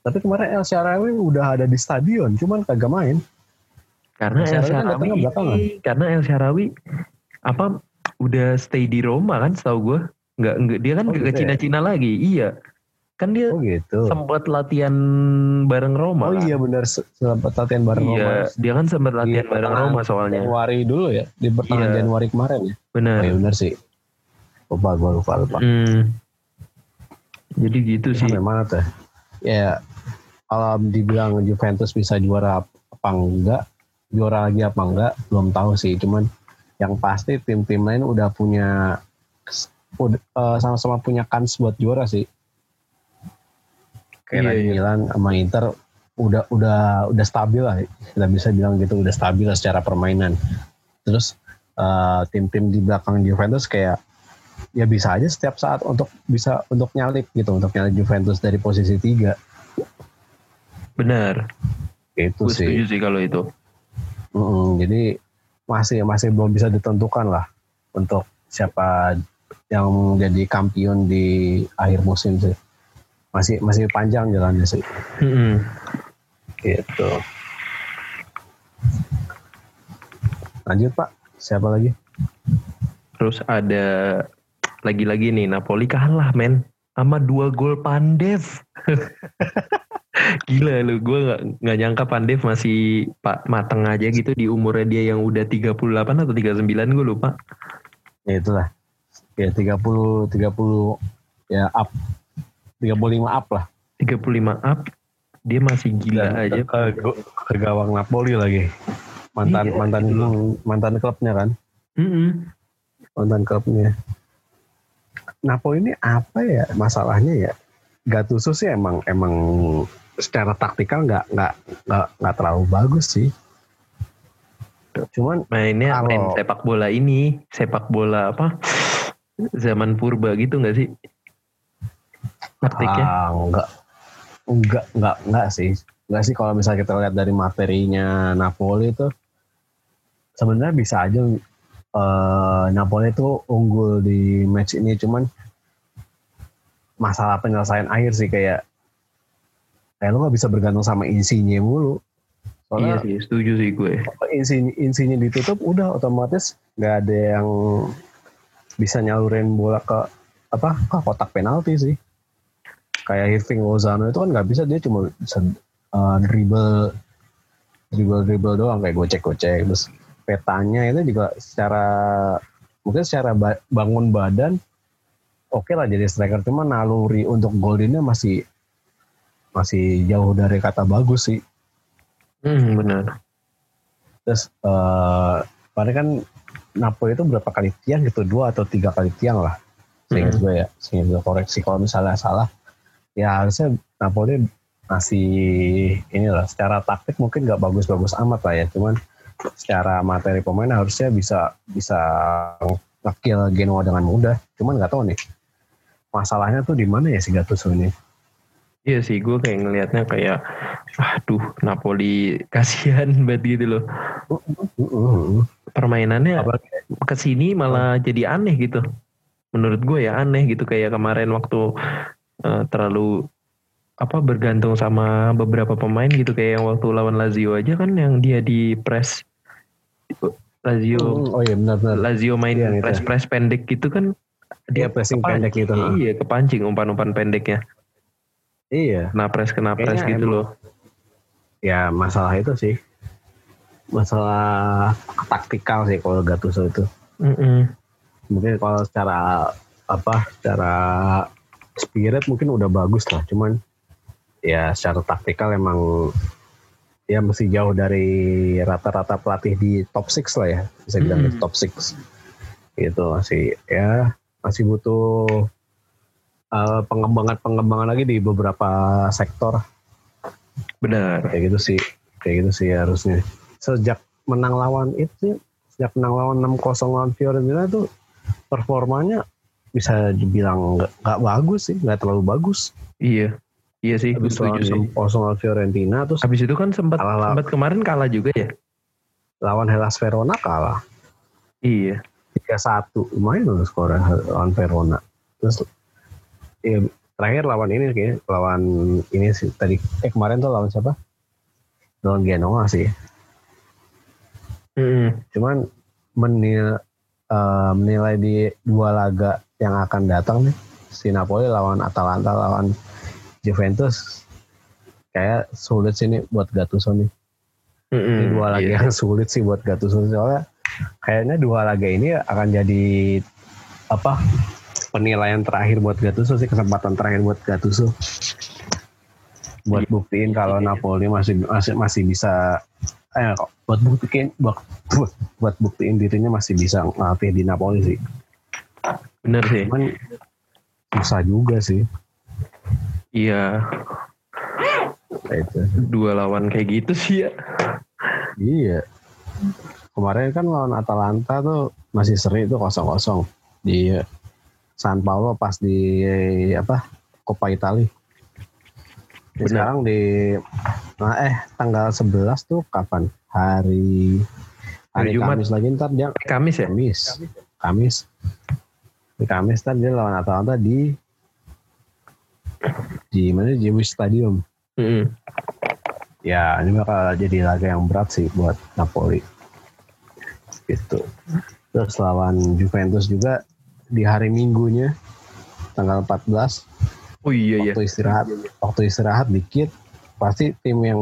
tapi kemarin El Sharawi udah ada di stadion cuman kagak main Karena El El kan Sharawi karena El Sharawi apa udah stay di Roma kan setahu gue. Nggak, nggak dia kan Oh, nggak ke gitu ya? Cina-Cina lagi. Iya. Kan dia oh gitu sempat latihan bareng Roma. oh kan? iya bener se- sempat latihan bareng Iya, Roma dia kan sempat latihan Di bareng Roma soalnya. Januari dulu ya di pertengahan Iya. Januari kemarin ya Benar. oh, iya bener sih lupa gue lupa lupa Hmm. Jadi gitu sih. sampai mana tuh ya kalau dibilang Juventus bisa juara apa enggak juara lagi apa enggak belum tahu sih cuman yang pasti tim-tim lain udah punya eh, sama-sama punya kans buat juara sih kayak Iya, iya. Milan sama Inter udah udah udah stabil lah kita bisa bilang gitu udah stabil lah secara permainan terus eh, tim-tim di belakang Juventus kayak ya bisa aja setiap saat untuk bisa untuk nyalip gitu untuk nyalip Juventus dari posisi tiga Benar. itu Gue sih setuju sih kalau itu. Mm-mm, jadi masih masih belum bisa ditentukan lah untuk siapa yang jadi kampion di akhir musim sih. Masih masih panjang jalannya sih. Mm-mm. gitu. Lanjut pak. Siapa lagi? Terus ada lagi-lagi nih Napoli kalah men sama dua gol Pandev. Gila lu, gue gak, nggak nyangka Pandev masih pak mateng aja gitu di umurnya dia yang udah 38 atau 39 gue lupa. ya itulah ya 30 30 ya up 35 up lah 35 up, dia masih gila Dan aja. ke, ke gawang Napoli lagi mantan Iya, mantan loh. mantan klubnya kan Mm-mm. mantan klubnya Napoli ini apa ya masalahnya ya Gattuso sih emang emang secara taktikal nggak nggak nggak nggak terlalu bagus sih cuman Mainnya Kalau- main sepak bola ini, sepak bola apa? Zaman purba gitu gak sih? Taktiknya. ah, nggak nggak nggak nggak sih nggak sih kalau misalnya kita lihat dari materinya Napoli itu sebenarnya bisa aja eh, Napoli itu unggul di match ini cuman masalah penyelesaian akhir sih kayak kayak lu nggak bisa bergantung sama insinya mulu. Iya soalnya sih, setuju sih gue. insinya, insinya ditutup udah otomatis nggak ada yang bisa nyalurin bola ke apa ke kotak penalti sih. Kayak Irving Lozano itu kan nggak bisa dia cuma bisa uh, dribble dribble dribble doang kayak gocek gocek terus petanya itu juga secara mungkin secara ba- bangun badan oke lah jadi striker. Cuma naluri untuk goldennya masih masih jauh dari kata bagus sih Hmm, benar. Terus eh kemarin kan Napoli itu berapa kali tiang gitu dua atau tiga kali tiang lah. Seingat Hmm. gue ya, seingat gue koreksi kalau misalnya salah. Ya harusnya Napoli masih inilah secara taktik mungkin nggak bagus-bagus amat lah ya, cuman secara materi pemain harusnya bisa bisa ngekill Genoa dengan mudah. Cuman nggak tahu nih masalahnya tuh di mana ya si Gattuso ini. Iya sih, gue kayak ngelihatnya kayak, aduh Napoli kasihan banget gitu loh. Permainannya Apalagi ke sini malah jadi aneh gitu. Menurut gue ya aneh gitu kayak kemarin waktu eh, terlalu apa bergantung sama beberapa pemain gitu kayak yang waktu lawan Lazio aja kan yang dia di press Lazio oh iya benar-benar. Lazio main Iya, gitu. press press pendek gitu kan Dia pressing pendek gitu. Iya kepancing umpan-umpan pendeknya. Iya. Kena press kena press Kayaknya gitu emang- loh. ya masalah itu sih masalah taktikal sih kalau Gattuso itu Mm-mm. mungkin kalau secara apa secara spirit mungkin udah bagus lah cuman ya secara taktikal emang ya masih jauh dari rata-rata pelatih di top 6 lah ya bisa bilang Hmm. di top 6 gitu masih ya masih butuh uh, pengembangan-pengembangan lagi di beberapa sektor Benar. kayak gitu sih kayak gitu sih harusnya sejak menang lawan itu sejak menang lawan 6-0 lawan Fiorentina tuh performanya bisa dibilang nggak bagus sih nggak terlalu bagus Iya. Iya sih, gue habis setuju sih. lawan 6-0 lawan Fiorentina terus Habis itu kan sempat Kalah lah. sempat kemarin kalah juga ya. lawan Hellas Verona kalah Iya. 3-1 lumayan loh skornya lawan Verona terus ya, terakhir lawan ini kayak lawan ini sih tadi eh kemarin tuh lawan siapa lawan Genoa sih Mm-mm. cuman menil, eh, menilai di dua laga yang akan datang nih si Napoli lawan Atalanta lawan Juventus kayak sulit sih nih buat Gattuso nih Mm-mm. ini dua laga Iya. yang sulit sih buat Gattuso soalnya kayaknya dua laga ini akan jadi apa penilaian terakhir buat Gattuso sih kesempatan terakhir buat Gattuso buat Iya. buktiin kalau Iya. Napoli masih masih masih bisa eh buat buktiin buat, buat, buat buktiin dirinya masih bisa ngelatih di Napoli sih Bener sih. cuman susah juga sih Iya. itu Dua lawan kayak gitu sih ya. Iya. Kemarin kan lawan Atalanta tuh masih seri tuh kosong-kosong di San Paulo pas di apa Coppa Italia. Di sekarang di nah eh tanggal 11 tuh kapan? Hari Hari hari Jumat. Kamis lagi ntar dia Kamis ya? Kamis. Kamis. Di Kamis ntar dia lawan Atalanta di di mana di Wis Stadium. Mm-mm. Ya, ini bakal jadi laga yang berat sih buat Napoli. Gitu. Terus lawan Juventus juga di hari Minggunya tanggal 14 Oh iya iya. waktu istirahat waktu istirahat dikit pasti tim yang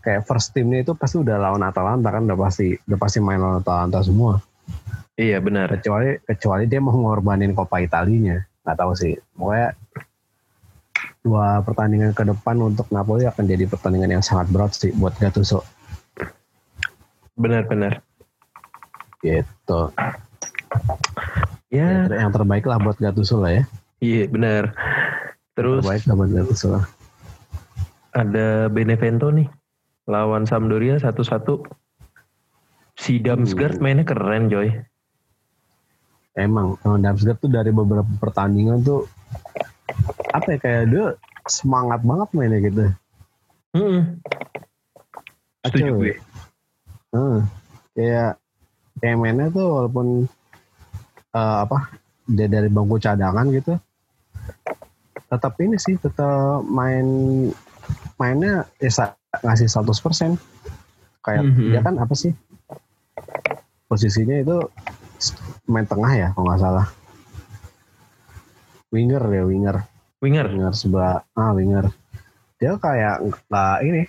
kayak first timnya itu pasti udah lawan Atalanta kan udah pasti udah pasti main lawan Atalanta semua Iya benar. kecuali kecuali dia mau ngorbanin Coppa Italinya nggak tahu sih pokoknya dua pertandingan ke depan untuk Napoli akan jadi pertandingan yang sangat berat sih buat Gattuso Benar benar. gitu Ya, yang terbaik lah buat Gattuso lah ya iya benar. Terus terbaik lah buat Gattuso lah ada Benevento nih lawan Sampdoria satu-satu. Si Damsgaard Hmm. mainnya keren Joy. emang emang Damsgaard tuh dari beberapa pertandingan tuh apa ya kayak dia semangat banget mainnya gitu Mm-mm. Setuju Kacau. gue. Hmm, kayak kayak mainnya tuh walaupun eh, apa dia dari bangku cadangan gitu. Tetap ini sih tetap main mainnya ya ngasih 100% kayak Mhm. dia kan apa sih? Posisinya itu main tengah ya kalau nggak salah. Winger ya winger. Winger. winger sebelah ah winger. Dia kayak nggak ini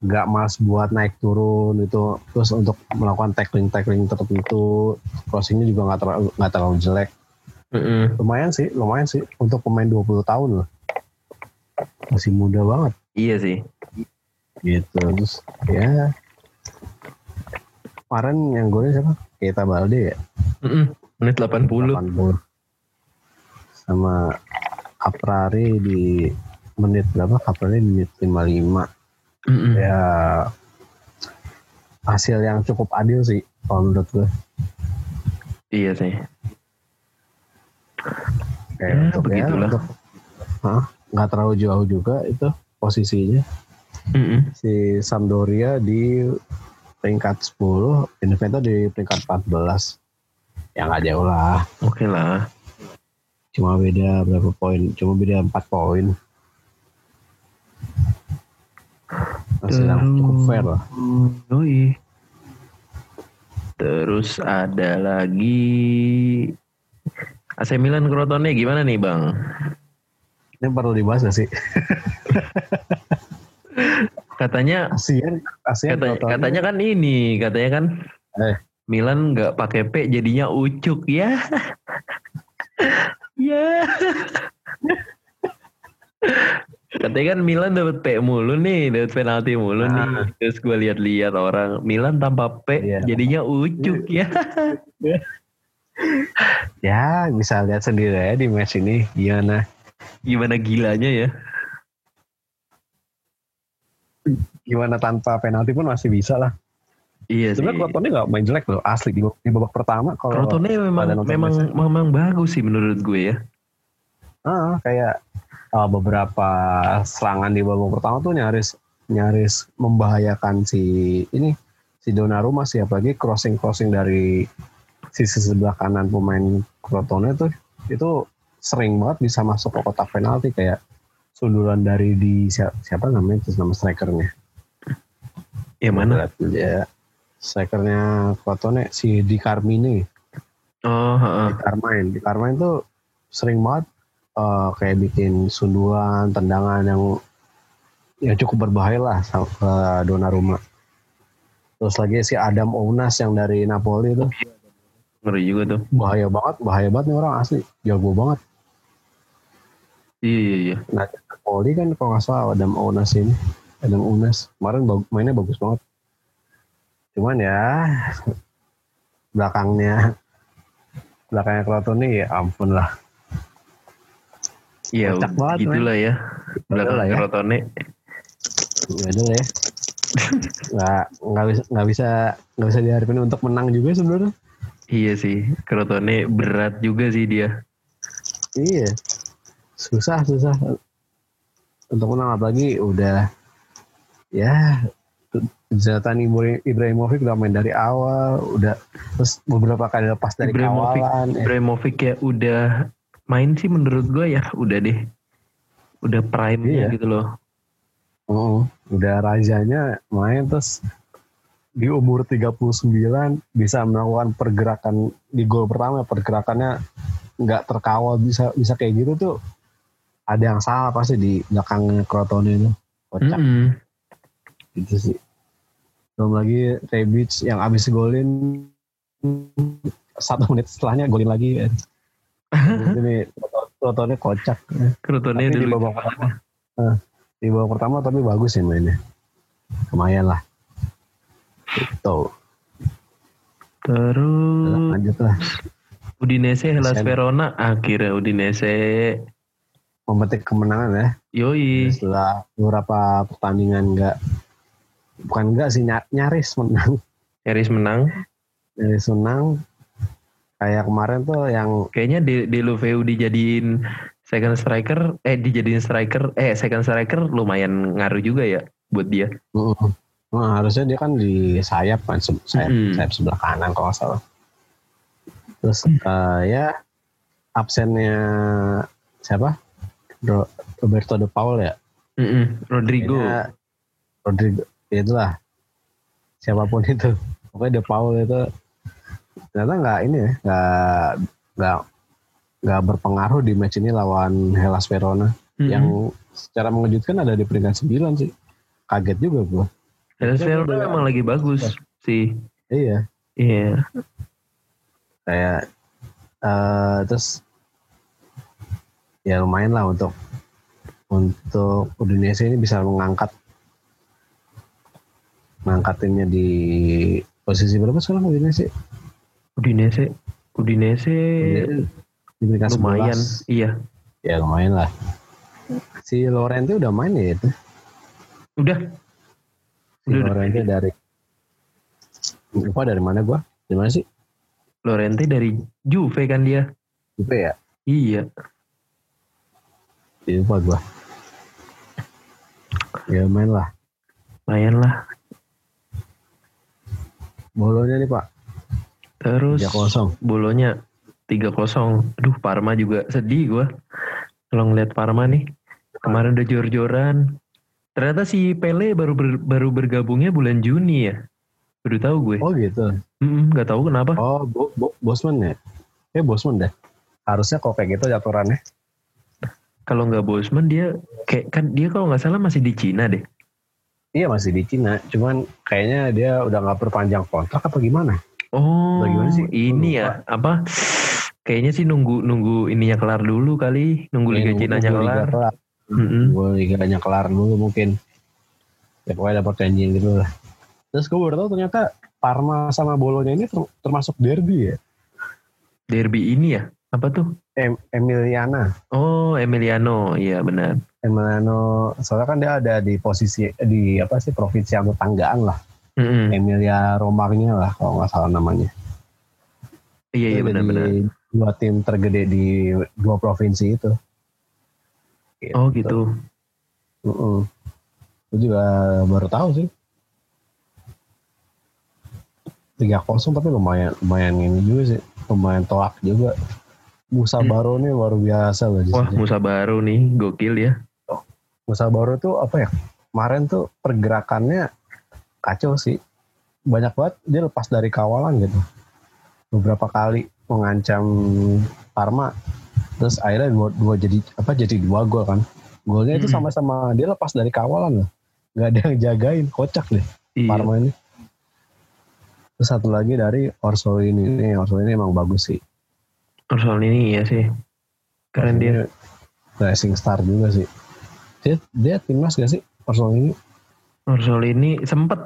nggak mas buat naik turun itu. Terus untuk melakukan tackling tackling tertentu crossingnya juga nggak terlalu nggak terlalu jelek. Mm-mm. lumayan sih lumayan sih untuk pemain 20 tahun loh masih muda banget. Iya sih. gitu terus ya. Kemarin yang golnya siapa? Keita Balde ya? Mm-mm. Menit 80. 80 sama Aprari di menit berapa? Aprari di menit 55 Mm-mm. ya hasil yang cukup adil sih kalau menurut gue Iya sih. kayak Ya, untuk begitulah. untuk Hah? nggak terlalu jauh juga itu posisinya Mm-mm. si Sampdoria di peringkat 10 Benevento di peringkat 14 ya nggak jauh lah Oke lah. cuma beda berapa poin cuma beda 4 poin masih yang cukup fair lah Yoi. Terus ada lagi AC Milan Crotone gimana nih bang? ini perlu dibahas gak sih Katanya kasian kasian Kata, Crotone. katanya kan ini, katanya kan Eh. Milan nggak pakai P jadinya ucuk ya. ya. Katanya kan Milan dapat P mulu nih, dapat penalti mulu nih. Ah. Terus gue lihat-lihat orang Milan tanpa P Iya. jadinya ucuk ya. Ya bisa lihat sendiri ya di match ini gimana. Gimana gilanya ya? Gimana tanpa penalti pun masih bisa lah. Iya. Sebenarnya Crotone nggak main jelek loh asli di, di babak pertama kalau Crotone memang memang match. memang bagus sih menurut gue ya. Ah, kayak uh, beberapa serangan di babak pertama tuh nyaris nyaris membahayakan si ini si Donnarumma sih. Apalagi crossing crossing dari sisi sebelah kanan pemain Crotone tuh itu sering banget bisa masuk ke kotak penalti. Kayak sundulan dari di siapa, siapa namanya itu nama strikernya? Yang mana? ya strikernya Crotone si Di Carmine. Oh, heeh. di Carmine. Di Carmine tuh sering banget eh, kayak bikin sundulan tendangan yang yang cukup berbahaya lah sama ke Donnarumma. Terus lagi si Adam Ounas yang dari Napoli tuh. Ngeri juga tuh. bahaya banget bahaya banget nih orang asli. Jago banget. Iya iya iya. nah Napoli kan kalau nggak salah Adam Ounas ini. Adam Ounas. Kemarin bag- mainnya bagus banget. Cuman ya belakangnya belakangnya Crotone ya ampun lah Iya, gitulah ya. Belakang ya. Ya udah ya. Nggak nggak bisa nggak bisa nggak bisa diharapin untuk menang juga sebenarnya. Iya sih, Crotone berat juga sih dia. iya. Susah susah. Untuk menang apalagi udah ya Zlatan Ibra- Ibrahimovic udah main dari awal udah terus beberapa kali lepas dari Ibrahimovic, kawalan eh, Ibrahimovic ya udah main sih menurut gue ya udah deh. Udah prime-nya Iya. gitu loh. oh, udah rajanya main terus di umur 39 bisa melakukan pergerakan di gol pertama pergerakannya nggak terkawal bisa bisa kayak gitu tuh ada yang salah pasti di belakang Crotone itu kocak Mm-mm. gitu sih belum lagi Rebic yang abis golin satu menit setelahnya golin lagi ini Crotone kocak. Crotone Tapi di babak pertama. Eh, di babak pertama tapi bagus sih mainnya. Lumayan lah. Itu Terus lanjut lah. Udinese Hellas Verona. Akhirnya Udinese. Memetik kemenangan ya. Yoi. Setelah beberapa pertandingan enggak bukan enggak sih ny- nyaris menang. Nyaris menang. Nyaris menang kayak kemarin tuh yang kayaknya De Deulofeu dijadiin second striker eh dijadiin striker eh second striker lumayan ngaruh juga ya buat dia Mm. Nah, harusnya dia kan di sayap kan sayap, Mm. sayap sebelah kanan kalau nggak salah. Terus eh, ya absennya siapa? Ro- Roberto De Paul ya. Mm-mm. Rodrigo Kayaknya Rodrigo ya itulah siapa pun itu. Pokoknya De Paul itu ternyata nggak ini ya nggak nggak nggak berpengaruh di match ini lawan Hellas Verona Mm-mm. yang secara mengejutkan ada di peringkat 9 sih. Kaget juga gua. Hellas Verona udah- memang lagi bagus sih Iya. iya kayak eh terus ya lumayan lah untuk untuk Udinese ini bisa mengangkat mengangkat timnya di posisi berapa sekarang Udinese? Udinese Udinese Di peringkat lumayan 11. iya Ya lumayan lah. Si Lorente udah main ya itu. udah Si Udah, udah. Lorente dari lupa dari mana gua? Dari mana sih? Lorente dari Juve kan dia Juve ya? iya Lupa gua. Ya main lah. lumayan lah Bolonya nih Pak. Terus 3-0. bolonya 3-0 aduh Parma juga sedih gua kalau ngeliat Parma nih kemarin udah jor-joran ternyata si Pele baru ber- baru bergabungnya bulan Juni ya baru tahu gue Oh gitu. Mm, nggak tahu kenapa Oh, bo, bo, Bosman ya? Eh, Bosman deh. Harusnya kok kayak gitu aturannya. kalau nggak Bosman dia kayak kan dia kalau nggak salah masih di Cina deh Iya masih di Cina, cuman kayaknya dia udah nggak perpanjang kontrak apa gimana? Oh Bagaimana sih? ini ya apa kayaknya sih nunggu nunggu ininya kelar dulu kali nunggu Liga Nunggu- Cina nya nunggu Liga kelar Mm-mm. gue liganya kelar dulu mungkin ya pokoknya dapat janji gitu lah terus gue baru tahu ternyata Parma sama Bolonya ini ter- termasuk derby ya Derby ini ya? Apa tuh? em Emiliana Oh, Emiliano. Iya benar. Emiliano soalnya kan dia ada di posisi di apa sih provinsi yang tetanggaan lah Mm-mm. Emilia Romagna lah kalau nggak salah namanya Iya, iya benar-benar. dua tim tergede di dua provinsi itu Oh gitu. Gue juga baru tahu sih. Tiga kosong tapi lumayan lumayan ini juga sih, lumayan tolak juga. Musa Hmm. Baro nih luar biasa loh Wah. Musa baru nih, gokil ya. Musa Baro tuh apa ya? Kemarin tuh pergerakannya kacau sih. Banyak banget dia lepas dari kawalan gitu. Beberapa kali mengancam Parma. Terus akhirnya dua, dua jadi apa jadi dua gol kan. Golnya itu Hmm. sama-sama dia lepas dari kawalan loh. Gak ada yang jagain, kocak deh Iya. Parma ini. Terus satu lagi dari Orsolini ini, Orsolini emang bagus sih. Soal ini iya sih. Keren dia. Rising star juga sih. Dia, dia timnas gak sih Orsolini? Soal ini sempet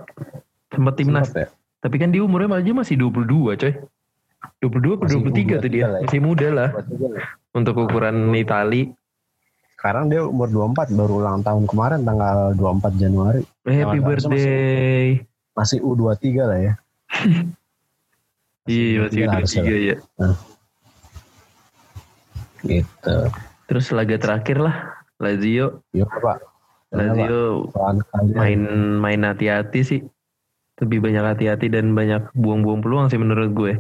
sempet timnas. Sempat ya? Tapi kan dia umurnya aja masih 22 coy. 22 ke Masih 23 tuh dia. lah ya. Masih muda lah. Untuk ukuran Itali. Sekarang dia umur 24 baru ulang tahun kemarin tanggal 24 Januari. Happy Jangan birthday. Masih U23 lah ya. Iya masih U23 udah harusnya tiga lah. ya. Gitu. Terus laga terakhir lah. Lazio. Yuk Pak. Pak, Lazio main main hati-hati sih. Lebih banyak hati-hati dan banyak buang-buang peluang sih menurut gue.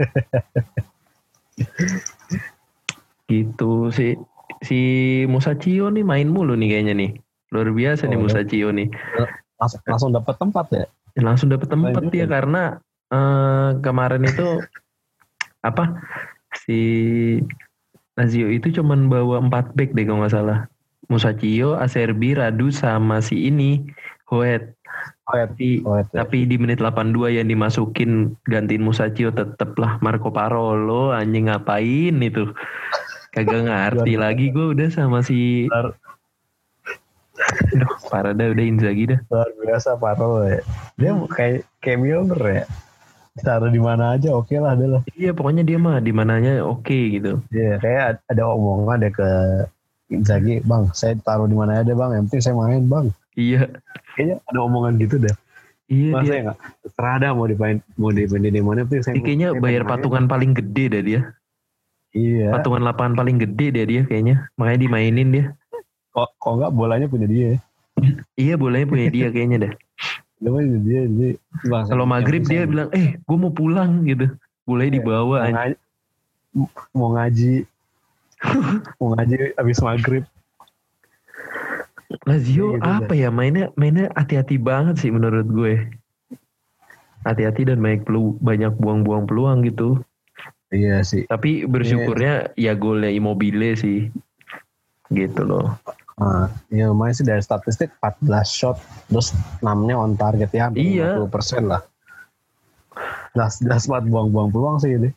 gitu sih. Si Musacchio nih main mulu nih kayaknya nih. Luar biasa nih Oh, ya. Musacchio nih. Langsung, langsung dapat tempat ya. langsung dapet tempat dia ya. karena eh, kemarin itu apa si Lazio itu cuman bawa 4 back deh kalau nggak salah Musacchio, Acerbi, Radu sama si ini Hoet ya, tapi, oh, ya. tapi di menit 82 yang dimasukin gantiin Musacchio tetep lah Marco Parolo anjing ngapain itu kagak ngerti lagi gue udah sama si Luar- Aduh, parah dah udah Inzaghi dah luar biasa Parol ya. Dia kayak kayak Milner ya. Taruh di mana aja oke lah dia lah. iya pokoknya dia mah di mananya oke gitu Iya, kayak ad- ada omongan deh ke Inzaghi, bang, saya taruh di mana aja bang, yang penting saya main bang. iya Kayaknya ada omongan gitu deh. iya Masa dia ya? Terserah dah mau dimain, mau dimain di mana, penting saya. Dia kayaknya bayar main. patungan paling gede dah dia. Iya. Patungan lapangan paling gede deh dia kayaknya. Makanya dimainin dia. Kok kok nggak bolanya punya dia? Iya bolehnya punya dia kayaknya dah. Dia dia, bang, Kalau maghrib dia bilang, eh gue mau pulang gitu. Boleh Iya, dibawa. mau ngaji, mau ngaji, mau ngaji abis maghrib. Lazio Iya, gitu apa ya mainnya mainnya hati-hati banget sih menurut gue. Hati-hati dan banyak pelu, banyak buang-buang peluang gitu. Iya sih. Tapi bersyukurnya ya golnya Immobile sih. Gitu loh. Nah, ya lumayan sih dari statistik 14 shot, terus 6-nya on target ya, Iya. 50% lah. Jelas, jelas banget buang-buang peluang sih ini.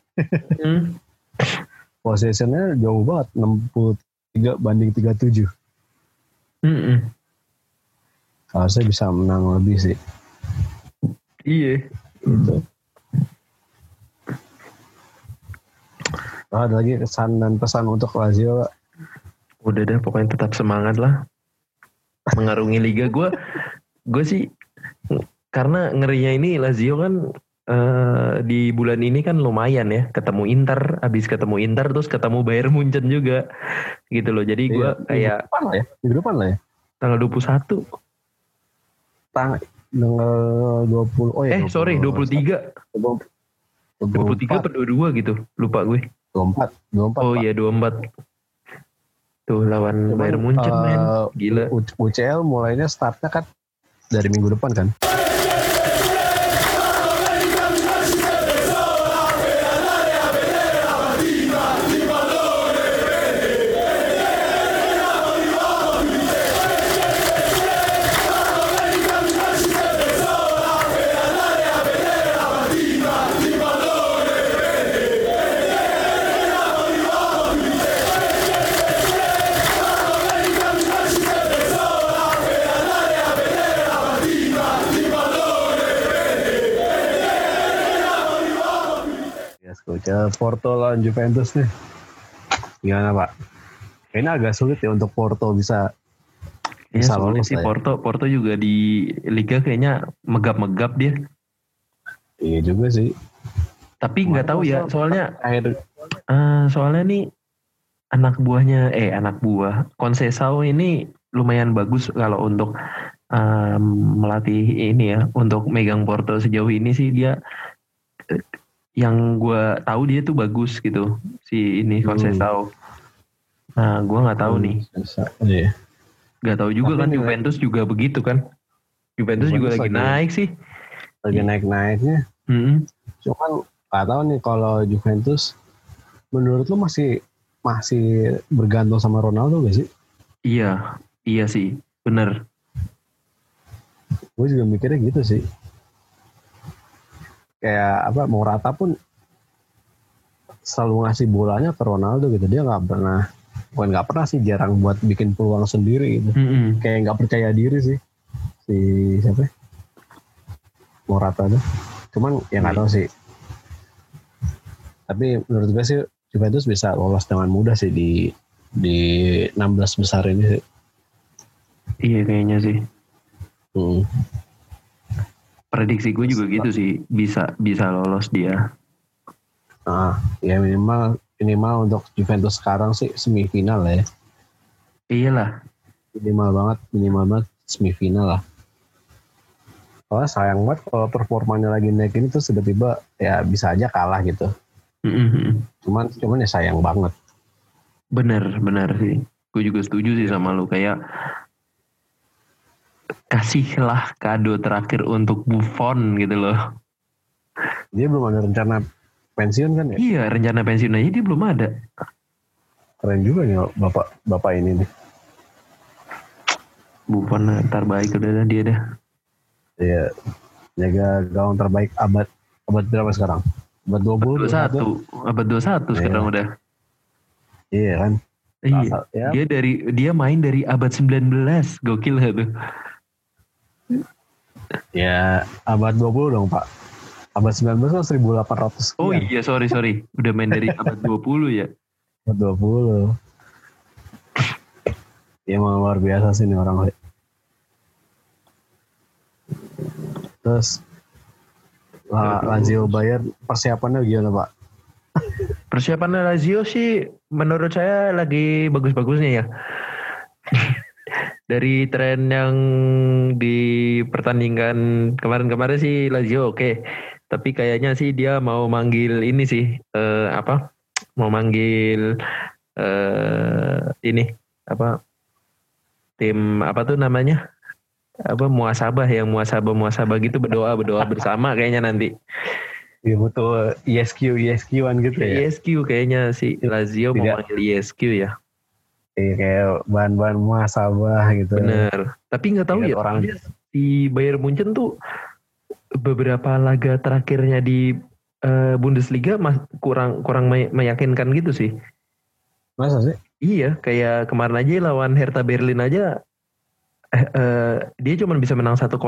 Hmm. Possessionnya jauh banget, 63 banding 37. Mm-mm. Harusnya bisa menang lebih sih. Iya. Gitu. Oh, ada lagi kesan dan pesan untuk Lazio. Pak? udah deh pokoknya tetap semangat lah mengarungi liga gue gue sih karena ngerinya ini Lazio kan eh, di bulan ini kan lumayan ya ketemu Inter habis ketemu Inter terus ketemu Bayern Munchen juga gitu loh jadi gue Iya, kayak depan lah ya. Minggu depan lah ya. tanggal 21 Tang tanggal 20. Oh ya. eh sorry 23 23 23 per 22 gitu lupa gue 24 24 oh iya 24 tuh lawan Cuman, Bayern Munchen men eh, gila U- UCL mulainya startnya kan dari minggu depan kan. Baca Porto lawan Juventus nih. Gimana Pak? Kayaknya agak sulit ya untuk Porto bisa Ya, bisa soalnya lolos si lah ya. Porto, Porto juga di Liga kayaknya megap-megap dia. Iya juga sih. Tapi nggak tahu ya, soalnya Akhir eh, soalnya nih anak buahnya, eh anak buah Conceição ini lumayan bagus kalau untuk em, melatih ini ya, untuk megang Porto sejauh ini sih dia yang gue tahu dia tuh bagus gitu si ini Hmm. Conceição. Nah, gue nggak tahu nih. Iya. Gak tahu juga Tapi kan Juventus juga begitu kan. Juventus, juga Juventus lagi lagi- naik sih. Lagi naik-naiknya. Mm-mm. Cuman nggak tahu nih kalau Juventus menurut lu masih masih bergantung sama Ronaldo gak sih? Iya, iya sih, bener. Gue juga mikirnya gitu sih. Kayak apa mau rata pun selalu ngasih bolanya ke Ronaldo gitu. Dia nggak pernah bukan nggak pernah sih jarang buat bikin peluang sendiri gitu. Mm-mm. Kayak nggak percaya diri sih si siapa? ya? Morata tuh. Cuman ya nggak tahu sih. Tapi menurut gue sih Juventus bisa lolos dengan mudah sih di di 16 besar ini sih. Iya kayaknya sih. Hmm. Prediksi gue juga gitu sih, bisa bisa lolos dia. Ah, ya minimal minimal untuk Juventus sekarang sih semifinal ya. Iyalah, Minimal banget, minimal banget semifinal lah. Soalnya sayang banget kalau performanya lagi naik ini tuh tiba-tiba ya bisa aja kalah gitu. Mm-mm. Cuman cuman ya sayang banget. bener bener sih. Gue juga setuju sih sama lu kayak kasihlah kado terakhir untuk Buffon gitu loh. Dia belum ada rencana pensiun kan ya? Iya rencana pensiun aja dia belum ada. Keren juga nih bapak bapak ini nih. Buffon terbaik udah dah dia dah. Iya. Jaga gawang terbaik abad abad berapa sekarang? Abad 20 21, abad 21 sekarang Iya. udah. Iya kan? Iya. Ya, Dia dari dia main dari abad 19. Gokil tuh? Ya abad 20 dong Pak. Abad 19 kan 1800 Oh iya sorry sorry. Udah main dari abad 20 ya. Abad 20. Ya emang luar biasa sih nih orang. Terus La- Lazio Bayern persiapannya gimana Pak? Persiapan Lazio sih menurut saya lagi bagus-bagusnya ya. Dari tren yang di pertandingan kemarin-kemarin sih Lazio oke. Tapi kayaknya sih dia mau manggil ini sih eh, apa? Mau manggil eh ini apa? Tim apa tuh namanya? Apa muasabah yang muasabah muasabah gitu berdoa berdoa bersama kayaknya nanti. Ya butuh ESQ ESQ-an gitu ya. ISQ kayaknya si Lazio mau Tidak. manggil ISQ ya. Iya kayak bahan-bahan muasabah gitu. Bener. Tapi nggak tahu Ingat ya orang- di Bayern Munchen tuh beberapa laga terakhirnya di eh, Bundesliga mas, kurang kurang me- meyakinkan gitu sih. Masa sih? Iya, kayak kemarin aja lawan Hertha Berlin aja eh, eh, dia cuma bisa menang 1-0.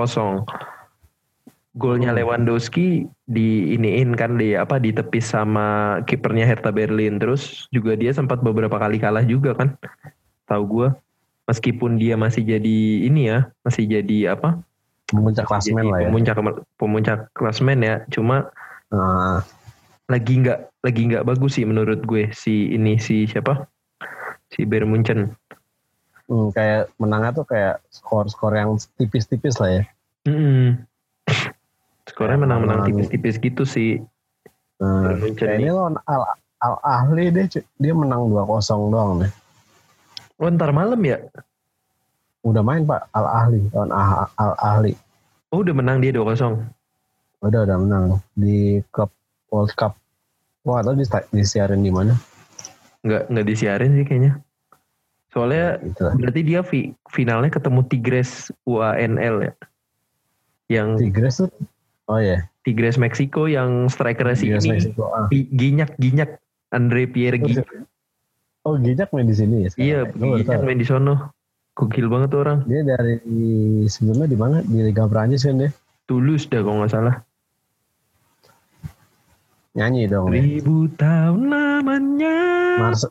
Golnya Hmm. Lewandowski di iniin kan di apa ditepis sama kipernya Hertha Berlin. Terus juga dia sempat beberapa kali kalah juga kan. Tahu gua. Meskipun dia masih jadi ini ya, masih jadi apa? Puncak klasmen lah ya. Pemuncak pemuncak klasmen ya. Cuma Nah, lagi nggak lagi nggak bagus sih menurut gue si ini si siapa? Si Bayern Munchen. hmm, kayak menangnya tuh kayak skor-skor yang tipis-tipis lah ya. Mm-mm. Skornya menang-menang menang- tipis-tipis gitu sih. Nah, kayaknya lawan Al, Al Ahli deh, dia menang 2-0 doang deh. Oh ntar malam ya? Udah main Pak Al Ahli lawan Ah- Al Ahli. Oh udah menang dia 2-0. Udah udah menang di Cup World Cup. Wah, atau di disiarin di mana? Nggak nggak disiarin sih kayaknya. Soalnya Gitu berarti dia fi- finalnya ketemu Tigres UANL ya. Yang Tigres tuh. Oh ya, Tigres Meksiko yang striker si Tigres ini Meksiko. Ah. Gi- Ginyak Ginyak Andre Pierre Ginyak. Oh, Gijak main di sini ya? Iya, Ginyak main di sono. Gokil banget tuh orang. Dia dari sebelumnya di mana? Di Liga Prancis kan dia? Tulus dah kalau nggak salah. Nyanyi dong. Ribu tahun lamanya. Mars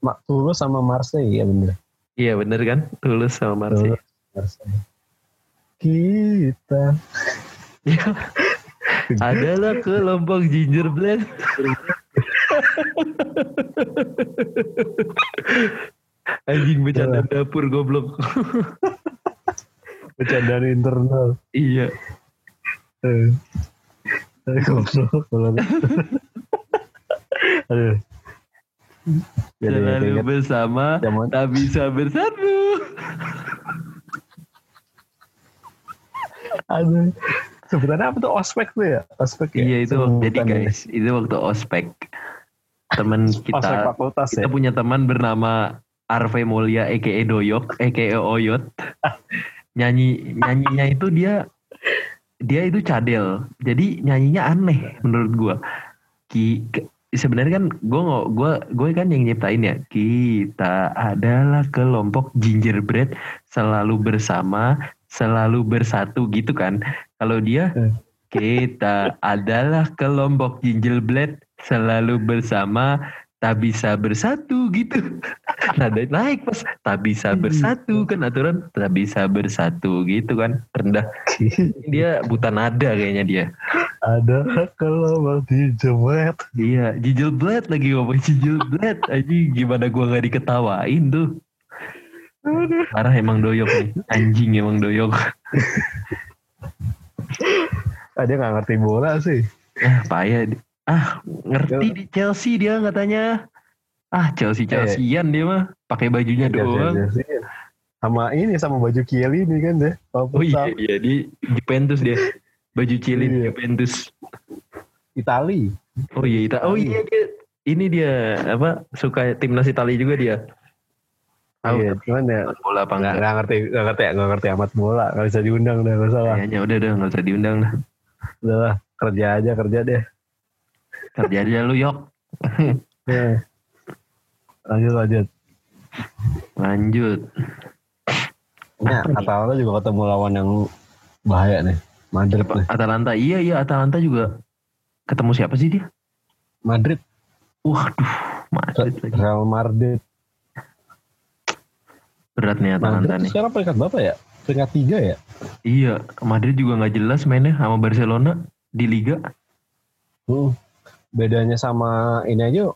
Ma, Tulus sama Marseille ya bener. Iya bener kan? Tulus sama Marseille. Tulus, Marseille. Kita. Iya. Adalah kelompok gingerbread. Anjing bercanda dapur goblok. Bercandaan internal. iya. Eh. Eh, goblok. Aduh. Jadi Selalu bersama, zaman tak bisa bersatu. aduh. Sebutannya apa tuh ospek tuh ya? Ospek ya. Iya itu jadi Sebutan guys, itu waktu ospek. Teman Ospek kita fakultas ya. kita punya teman bernama Arve Mulia aka Doyok aka Oyot. Nyanyi nyanyinya itu dia dia itu cadel. Jadi nyanyinya aneh menurut gua. Ki sebenarnya kan gue gue gue kan yang nyiptain ya. Kita adalah kelompok gingerbread selalu bersama, selalu bersatu gitu kan. Kalau dia Hmm. kita adalah kelompok gingerbread selalu bersama tak bisa bersatu gitu. Nada naik pas tak bisa bersatu kan aturan tak bisa bersatu gitu kan rendah. Dia buta nada kayaknya dia. Ada kelompok di jemet. Iya, gingerbread lagi ngomong gingerbread. Aja gimana gua nggak diketawain tuh. Parah emang doyok nih. Anjing emang doyok. Ah, dia gak ngerti bola sih. Ah, payah. Ah, ngerti di Chelsea dia katanya. Ah, Chelsea Chelsean dia mah. Pakai bajunya doang. Iya, iya, iya. Sama ini sama baju Kiel ini kan deh. Oh iya, iya di Juventus dia. Baju cilin Iya. Juventus. Itali. Oh iya, Ita. Oh iya dia. Ini dia apa suka timnas Italia juga dia. Tahu Iya, cuman ya bola apa nggak enggak? nggak ngerti nggak ngerti nggak ngerti amat bola nggak bisa diundang deh nggak salah Kayaknya udah udah nggak usah diundang lah. udah lah kerja aja kerja deh Kerja aja lu yok. Ya. lanjut lanjut Lanjut. nah Atalanta juga ketemu lawan yang bahaya nih Madrid nih Atalanta. Iya iya Atalanta juga ketemu siapa sih dia? Madrid Waduh, Madrid lagi. Real Madrid Berat nih Atalanta Madrid nih. sekarang peringkat berapa ya peringkat tiga ya Iya, Madrid juga nggak jelas mainnya sama Barcelona di Liga. Hmm. bedanya sama ini aja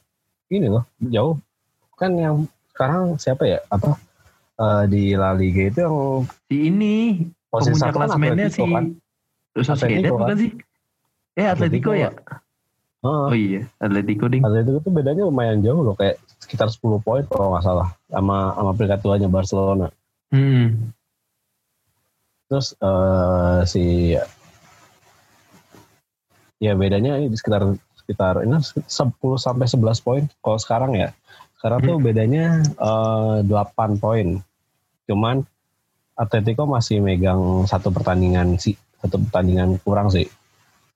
ini loh jauh kan yang sekarang siapa ya apa eh, di La Liga itu yang Si ini posisi pemuncak satu kan klasemennya si Atletico kan Sociedad bukan kan? sih? Eh Atletico, Atletico, ya? Oh iya, Atletico ding. Atletico itu bedanya lumayan jauh loh kayak sekitar 10 poin kalau nggak salah sama sama peringkat tuanya Barcelona. Hmm. Terus eh, si ya bedanya ini sekitar sekitar ini 10 sampai 11 poin kalau sekarang ya. Sekarang tuh bedanya eh, 8 poin. Cuman Atletico masih megang satu pertandingan sih, satu pertandingan kurang sih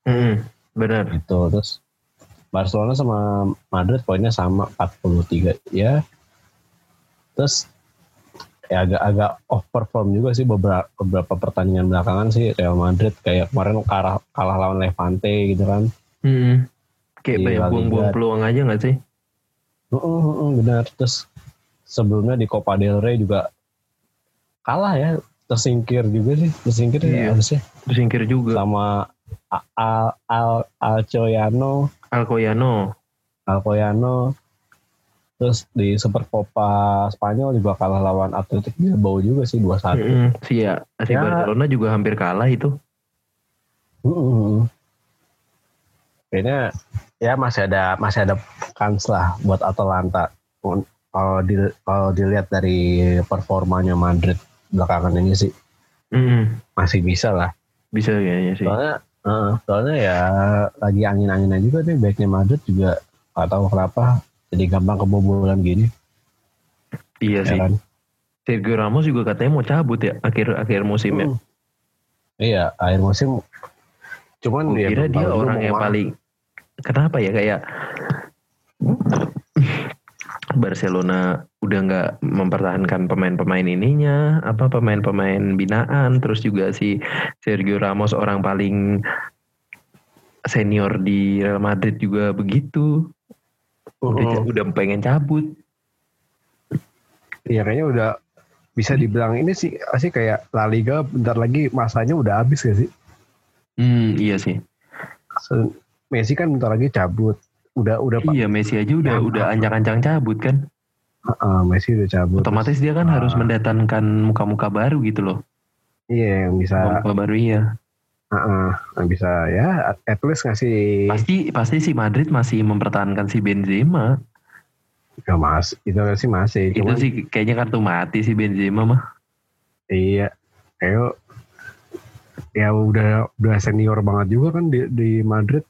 Hmm, benar. gitu. Terus Barcelona sama Madrid poinnya sama 43 ya. Terus ya agak-agak off perform juga sih beberapa beberapa pertandingan belakangan sih Real Madrid kayak kemarin kalah, kalah lawan Levante gitu kan. Hmm. Kayak Di banyak buang-buang peluang aja gak sih? Heeh, heeh, benar. Terus sebelumnya di Copa del Rey juga kalah ya, tersingkir juga sih, tersingkir ya harusnya Tersingkir juga. sama Al Al Alcoyano, Alcoyano. Alcoyano. Terus di Supercopa Spanyol juga kalah lawan Athletic Bilbao juga sih 2-1. Hmm. Si, ya, si Ya. Barcelona juga hampir kalah itu. Mm-mm. Kayaknya ya masih ada masih ada kans lah buat Atalanta. Kalau di, kalau dilihat dari performanya Madrid belakangan ini sih Hmm. masih bisa lah. Bisa kayaknya sih. Soalnya eh, soalnya ya lagi angin-anginan juga nih baiknya Madrid juga nggak tahu kenapa jadi gampang kebobolan gini. Iya ya sih. kan? Sergio Ramos juga katanya mau cabut ya akhir akhir musim ya. Hmm. Iya, akhir musim. Cuman Gue ya kira dia orang yang paling kenapa ya kayak Barcelona udah nggak mempertahankan pemain-pemain ininya, apa pemain-pemain binaan, terus juga si Sergio Ramos orang paling senior di Real Madrid juga begitu. Udah, Oh. udah pengen cabut. Iya kayaknya udah bisa dibilang ini sih sih kayak La Liga bentar lagi masanya udah habis gak sih? Hmm, iya sih. Messi kan bentar lagi cabut. Udah udah. Iya, Messi aja udah Ya, udah ancang-ancang cabut kan. Heeh, Messi udah cabut. Otomatis dia kan Ah. harus mendatangkan muka-muka baru gitu loh. Iya yang bisa Muka baru iya. heeh, yang bisa ya at- least ngasih Pasti pasti si Madrid masih mempertahankan si Benzema. ya mas itu sih masih Itu cuman sih kayaknya kartu mati si Benzema mah. iya kayak ya udah udah senior banget juga kan di, di Madrid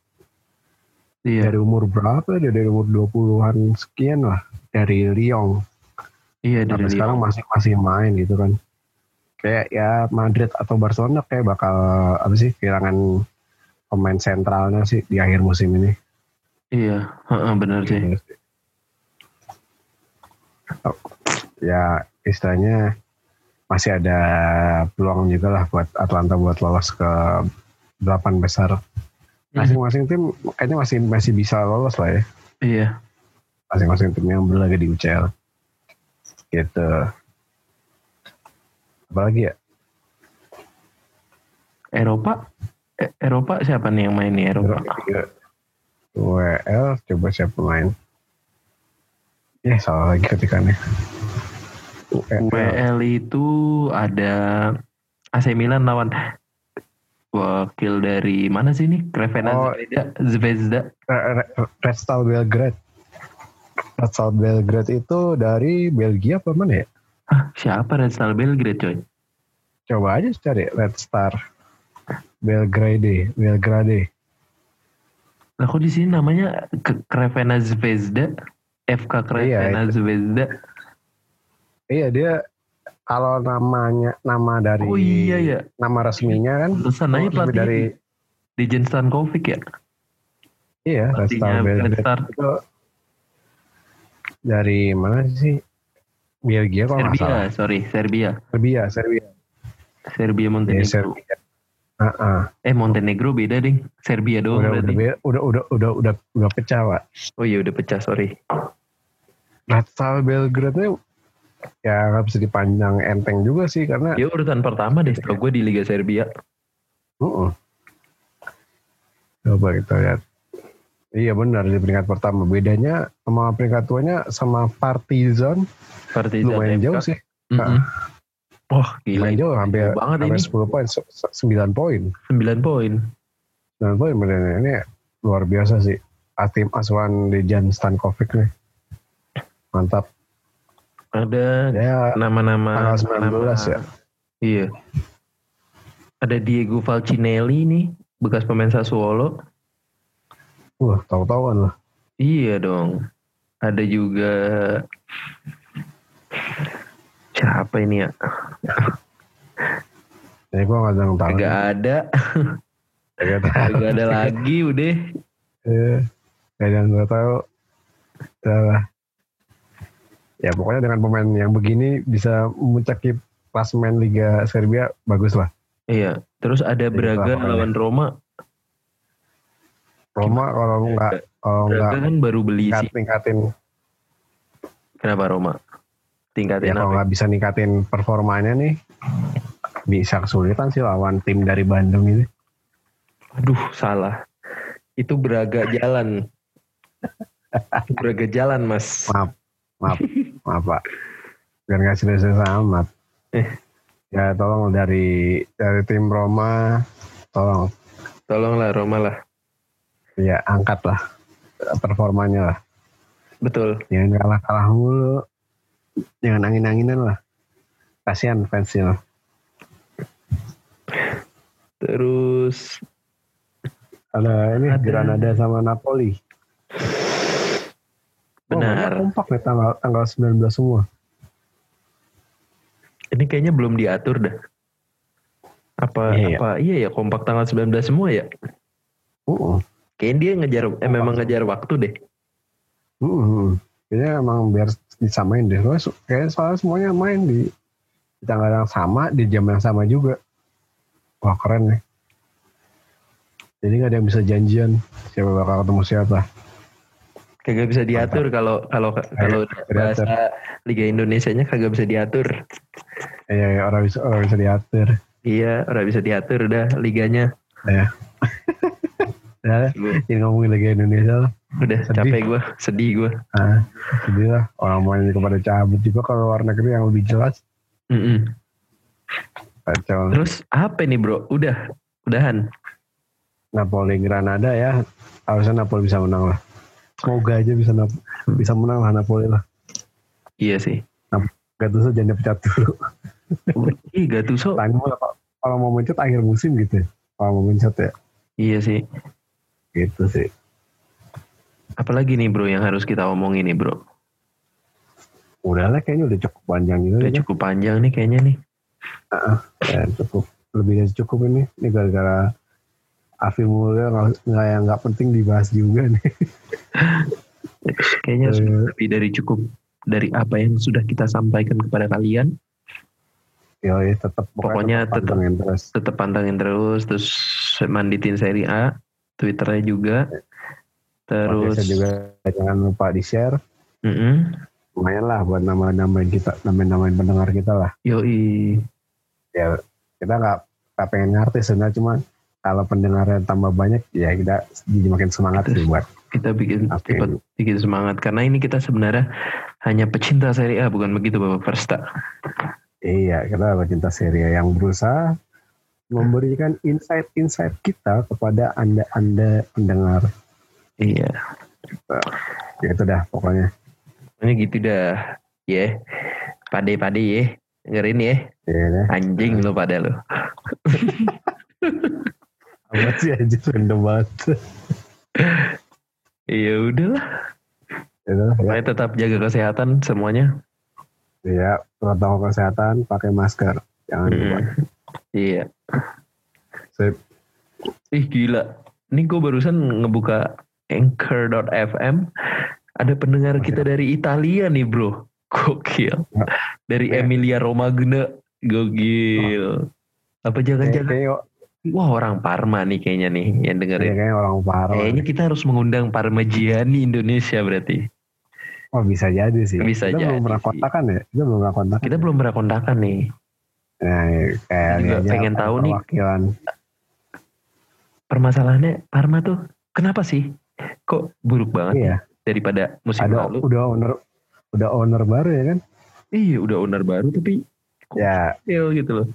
Iya. dari umur berapa dia? Dari umur 20-an sekian lah. Dari Lyon. Iya dari sampai Lyon. sekarang masih masih main gitu kan. Kayak ya Madrid atau Barcelona kayak bakal apa sih kehilangan pemain sentralnya sih di akhir musim ini. Iya, bener sih. Oh, ya istilahnya masih ada peluang juga lah buat Atlanta buat lolos ke delapan besar masing-masing tim kayaknya masih masih bisa lolos lah ya. Iya. masing-masing tim yang berlaga di UCL gitu. Apalagi ya? Eropa? E- Eropa siapa nih yang main nih Eropa? WL coba siapa main? Ya salah lagi ketikannya. WL WL itu ada AC Milan lawan wakil dari mana sih nih? Crevena Oh. Zvezda. Zvezda. Red Star Belgrade Red Star Belgrade itu dari Belgia apa mana ya Hah, siapa Red Star Belgrade coy? coba aja cari Red Star Belgrade Belgrade Lah kok di sini namanya K- Crevena Zvezda? FK Crevena Iya, Zvezda. iya dia kalau namanya nama dari Oh iya ya. nama resminya kan Pantesan aja pelatih dari Dejan Stankovic ya. iya itu dari mana sih Belgia kok nggak Serbia, salah sorry, Serbia. Serbia Serbia Serbia ya, Montenegro. Serbia Ah, ah. Eh Montenegro beda ding. Serbia doang udah, berarti. udah, be- udah udah udah udah udah pecah pak Oh iya udah pecah sorry. Star Belgrade ya nggak bisa dipandang enteng juga sih karena Dia urutan pertama deh setahu gue di Liga Serbia. Uh-uh. Coba kita lihat. Iya benar di peringkat pertama. Bedanya sama peringkat tuanya sama Partizan Partizan lumayan FK. jauh sih. Mm-mm. Wah gila. Lumayan jauh hampir banget hampir ini. 10 poin, se- se- 9 poin. 9 poin. 9 poin benar ini luar biasa sih. Tim asuhan di Jan Stankovic nih. Mantap. Ada Ya nama-nama tanggal 19 ya. Iya. Ada Diego Falcinelli nih, bekas pemain Sassuolo. Wah, tahu-tahu kan lah. Iya dong. Ada juga siapa ini ya? Ini gua nggak tahu tahu. Gak ada, Gak tahu. gak ada lagi udah. Iya. Gak ada nggak tahu. Salah. Ya pokoknya dengan pemain yang begini bisa memuncaki klasemen Liga Serbia bagus lah. Iya. Terus ada Braga lawan Roma. Roma kalau nggak kalau nggak Braga kan baru beli tingkat, sih. tingkatin Kenapa Roma? Tingkatin ya kalau nggak bisa ningkatin performanya nih bisa kesulitan sih lawan tim dari Bandung ini. Aduh, salah. Itu Braga jalan. Braga jalan, Mas. Maaf, maaf, maaf Pak. Biar nggak serius amat. Eh. Ya tolong dari dari tim Roma, tolong Tolonglah Roma lah. ya angkat lah performanya lah. Betul. Jangan kalah-kalah mulu. Jangan angin-anginan lah. Kasihan fansnya. Terus Ada ini Ada. Granada sama Napoli. Oh, Benar. mereka kompak nih tanggal tanggal 19 semua. ini kayaknya belum diatur dah. Apa Iya, iya. apa iya ya kompak tanggal 19 semua ya? Uh, Kayaknya dia ngejar eh memang ngejar waktu deh. uh, uh. Kayaknya emang biar disamain deh. Soalnya, kayaknya soalnya semuanya main di, di tanggal yang sama, di jam yang sama juga. Wah keren nih. Jadi nggak ada yang bisa janjian siapa bakal ketemu siapa. Kagak bisa diatur kalau kalau kalau bahasa Liga Indonesia-nya kagak bisa diatur. Iya, ya, orang bisa orang bisa diatur. Iya, orang bisa diatur udah liganya. Ya. ya, ini ngomongin Liga Indonesia lah. Udah Sedih. capek gue, sedih gue. Ah, sedih lah. Orang main kepada cabut juga kalau luar negeri yang lebih jelas. Kacau. Terus apa nih bro? Udah, udahan. Napoli Granada ya harusnya Napoli bisa menang lah. Semoga aja bisa Nap- bisa menang lah Napoli lah. Iya sih. Gattuso jangan dipecat dulu. Ih Gattuso. Tanya kalau- kalau mau mencet akhir musim gitu. ya. Kalau mau mencet ya Iya sih. gitu sih. Apalagi nih bro yang harus kita omongin nih bro. Udah lah kayaknya udah cukup panjang gitu. Udah ya. cukup panjang nih kayaknya nih. Ya, cukup lebih dari cukup ini. Ini gara-gara Afi Mulya nggak yang nggak penting dibahas juga nih. Kayaknya Eh. sudah lebih dari cukup dari apa yang sudah kita sampaikan kepada kalian. Yoi, tetap Pokoknya tetap- pantengin terus. Tetap pantengin terus, terus manditin seri A, Twitternya juga. Terus, Podcastnya juga jangan lupa di share. Mm-mm. Lumayan lah buat nama-namain kita, namain-namain pendengar kita lah. yoi, Ya kita nggak nggak pengen ngartis sebenarnya cuma kalau pendengarnya tambah banyak ya kita jadi makin semangat sih buat kita bikin cepat bikin semangat karena ini kita sebenarnya hanya pecinta seri A bukan begitu Bapak Versta. Iya, kita cinta seri yang berusaha memberikan insight-insight kita kepada anda-anda pendengar. Iya, Ya itu dah pokoknya. ini gitu dah. Ya, pade-pade ya, dengerin ya. Deh. Anjing lo pada lo. Amat sih aja random banget. Iya udahlah. Ya ya. Tetap jaga kesehatan semuanya. Iya, protokol kesehatan, pakai masker. Jangan lupa. Mm. Iya. Sip. Ih gila. Ini gue barusan ngebuka anchor.fm. Ada pendengar kita dari Italia nih bro. Gokil. Ya. Dari Ya. Emilia Romagna. Gokil. Apa Kayak, jangan-jangan? kayak, Wah orang Parma nih kayaknya nih yang dengerin. kayak orang parah. Kayaknya kita harus mengundang Parmigiani Indonesia berarti. Oh bisa jadi sih. Bisa kita belum jadi pernah sih. kontakan ya? Kita belum pernah kontakan. Kita belum pernah kontakan nih. Nah, kayak Juga ini aja pengen tahu nih. Permasalahannya Parma tuh kenapa sih? Kok buruk banget Iya. ya daripada musim Ada lalu? udah owner udah owner baru ya kan? Iya udah owner baru tapi kok Ya gitu loh.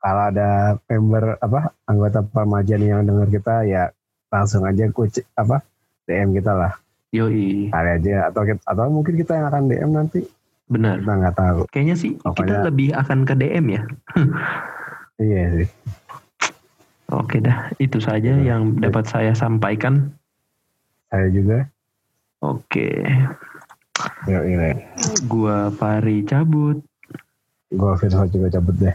Kalau ada member apa anggota Parmajan yang dengar kita ya langsung aja kuc apa DM kita lah Yoi, kali aja atau kita- atau mungkin kita yang akan DM nanti benar. kita nggak tahu Kayaknya sih kita Pokoknya- lebih akan ke DM ya. iya sih Oke dah, itu saja Iya. yang dapat saya sampaikan. saya juga Oke, yuk ini gua Pari cabut. gue Firsa juga cabut deh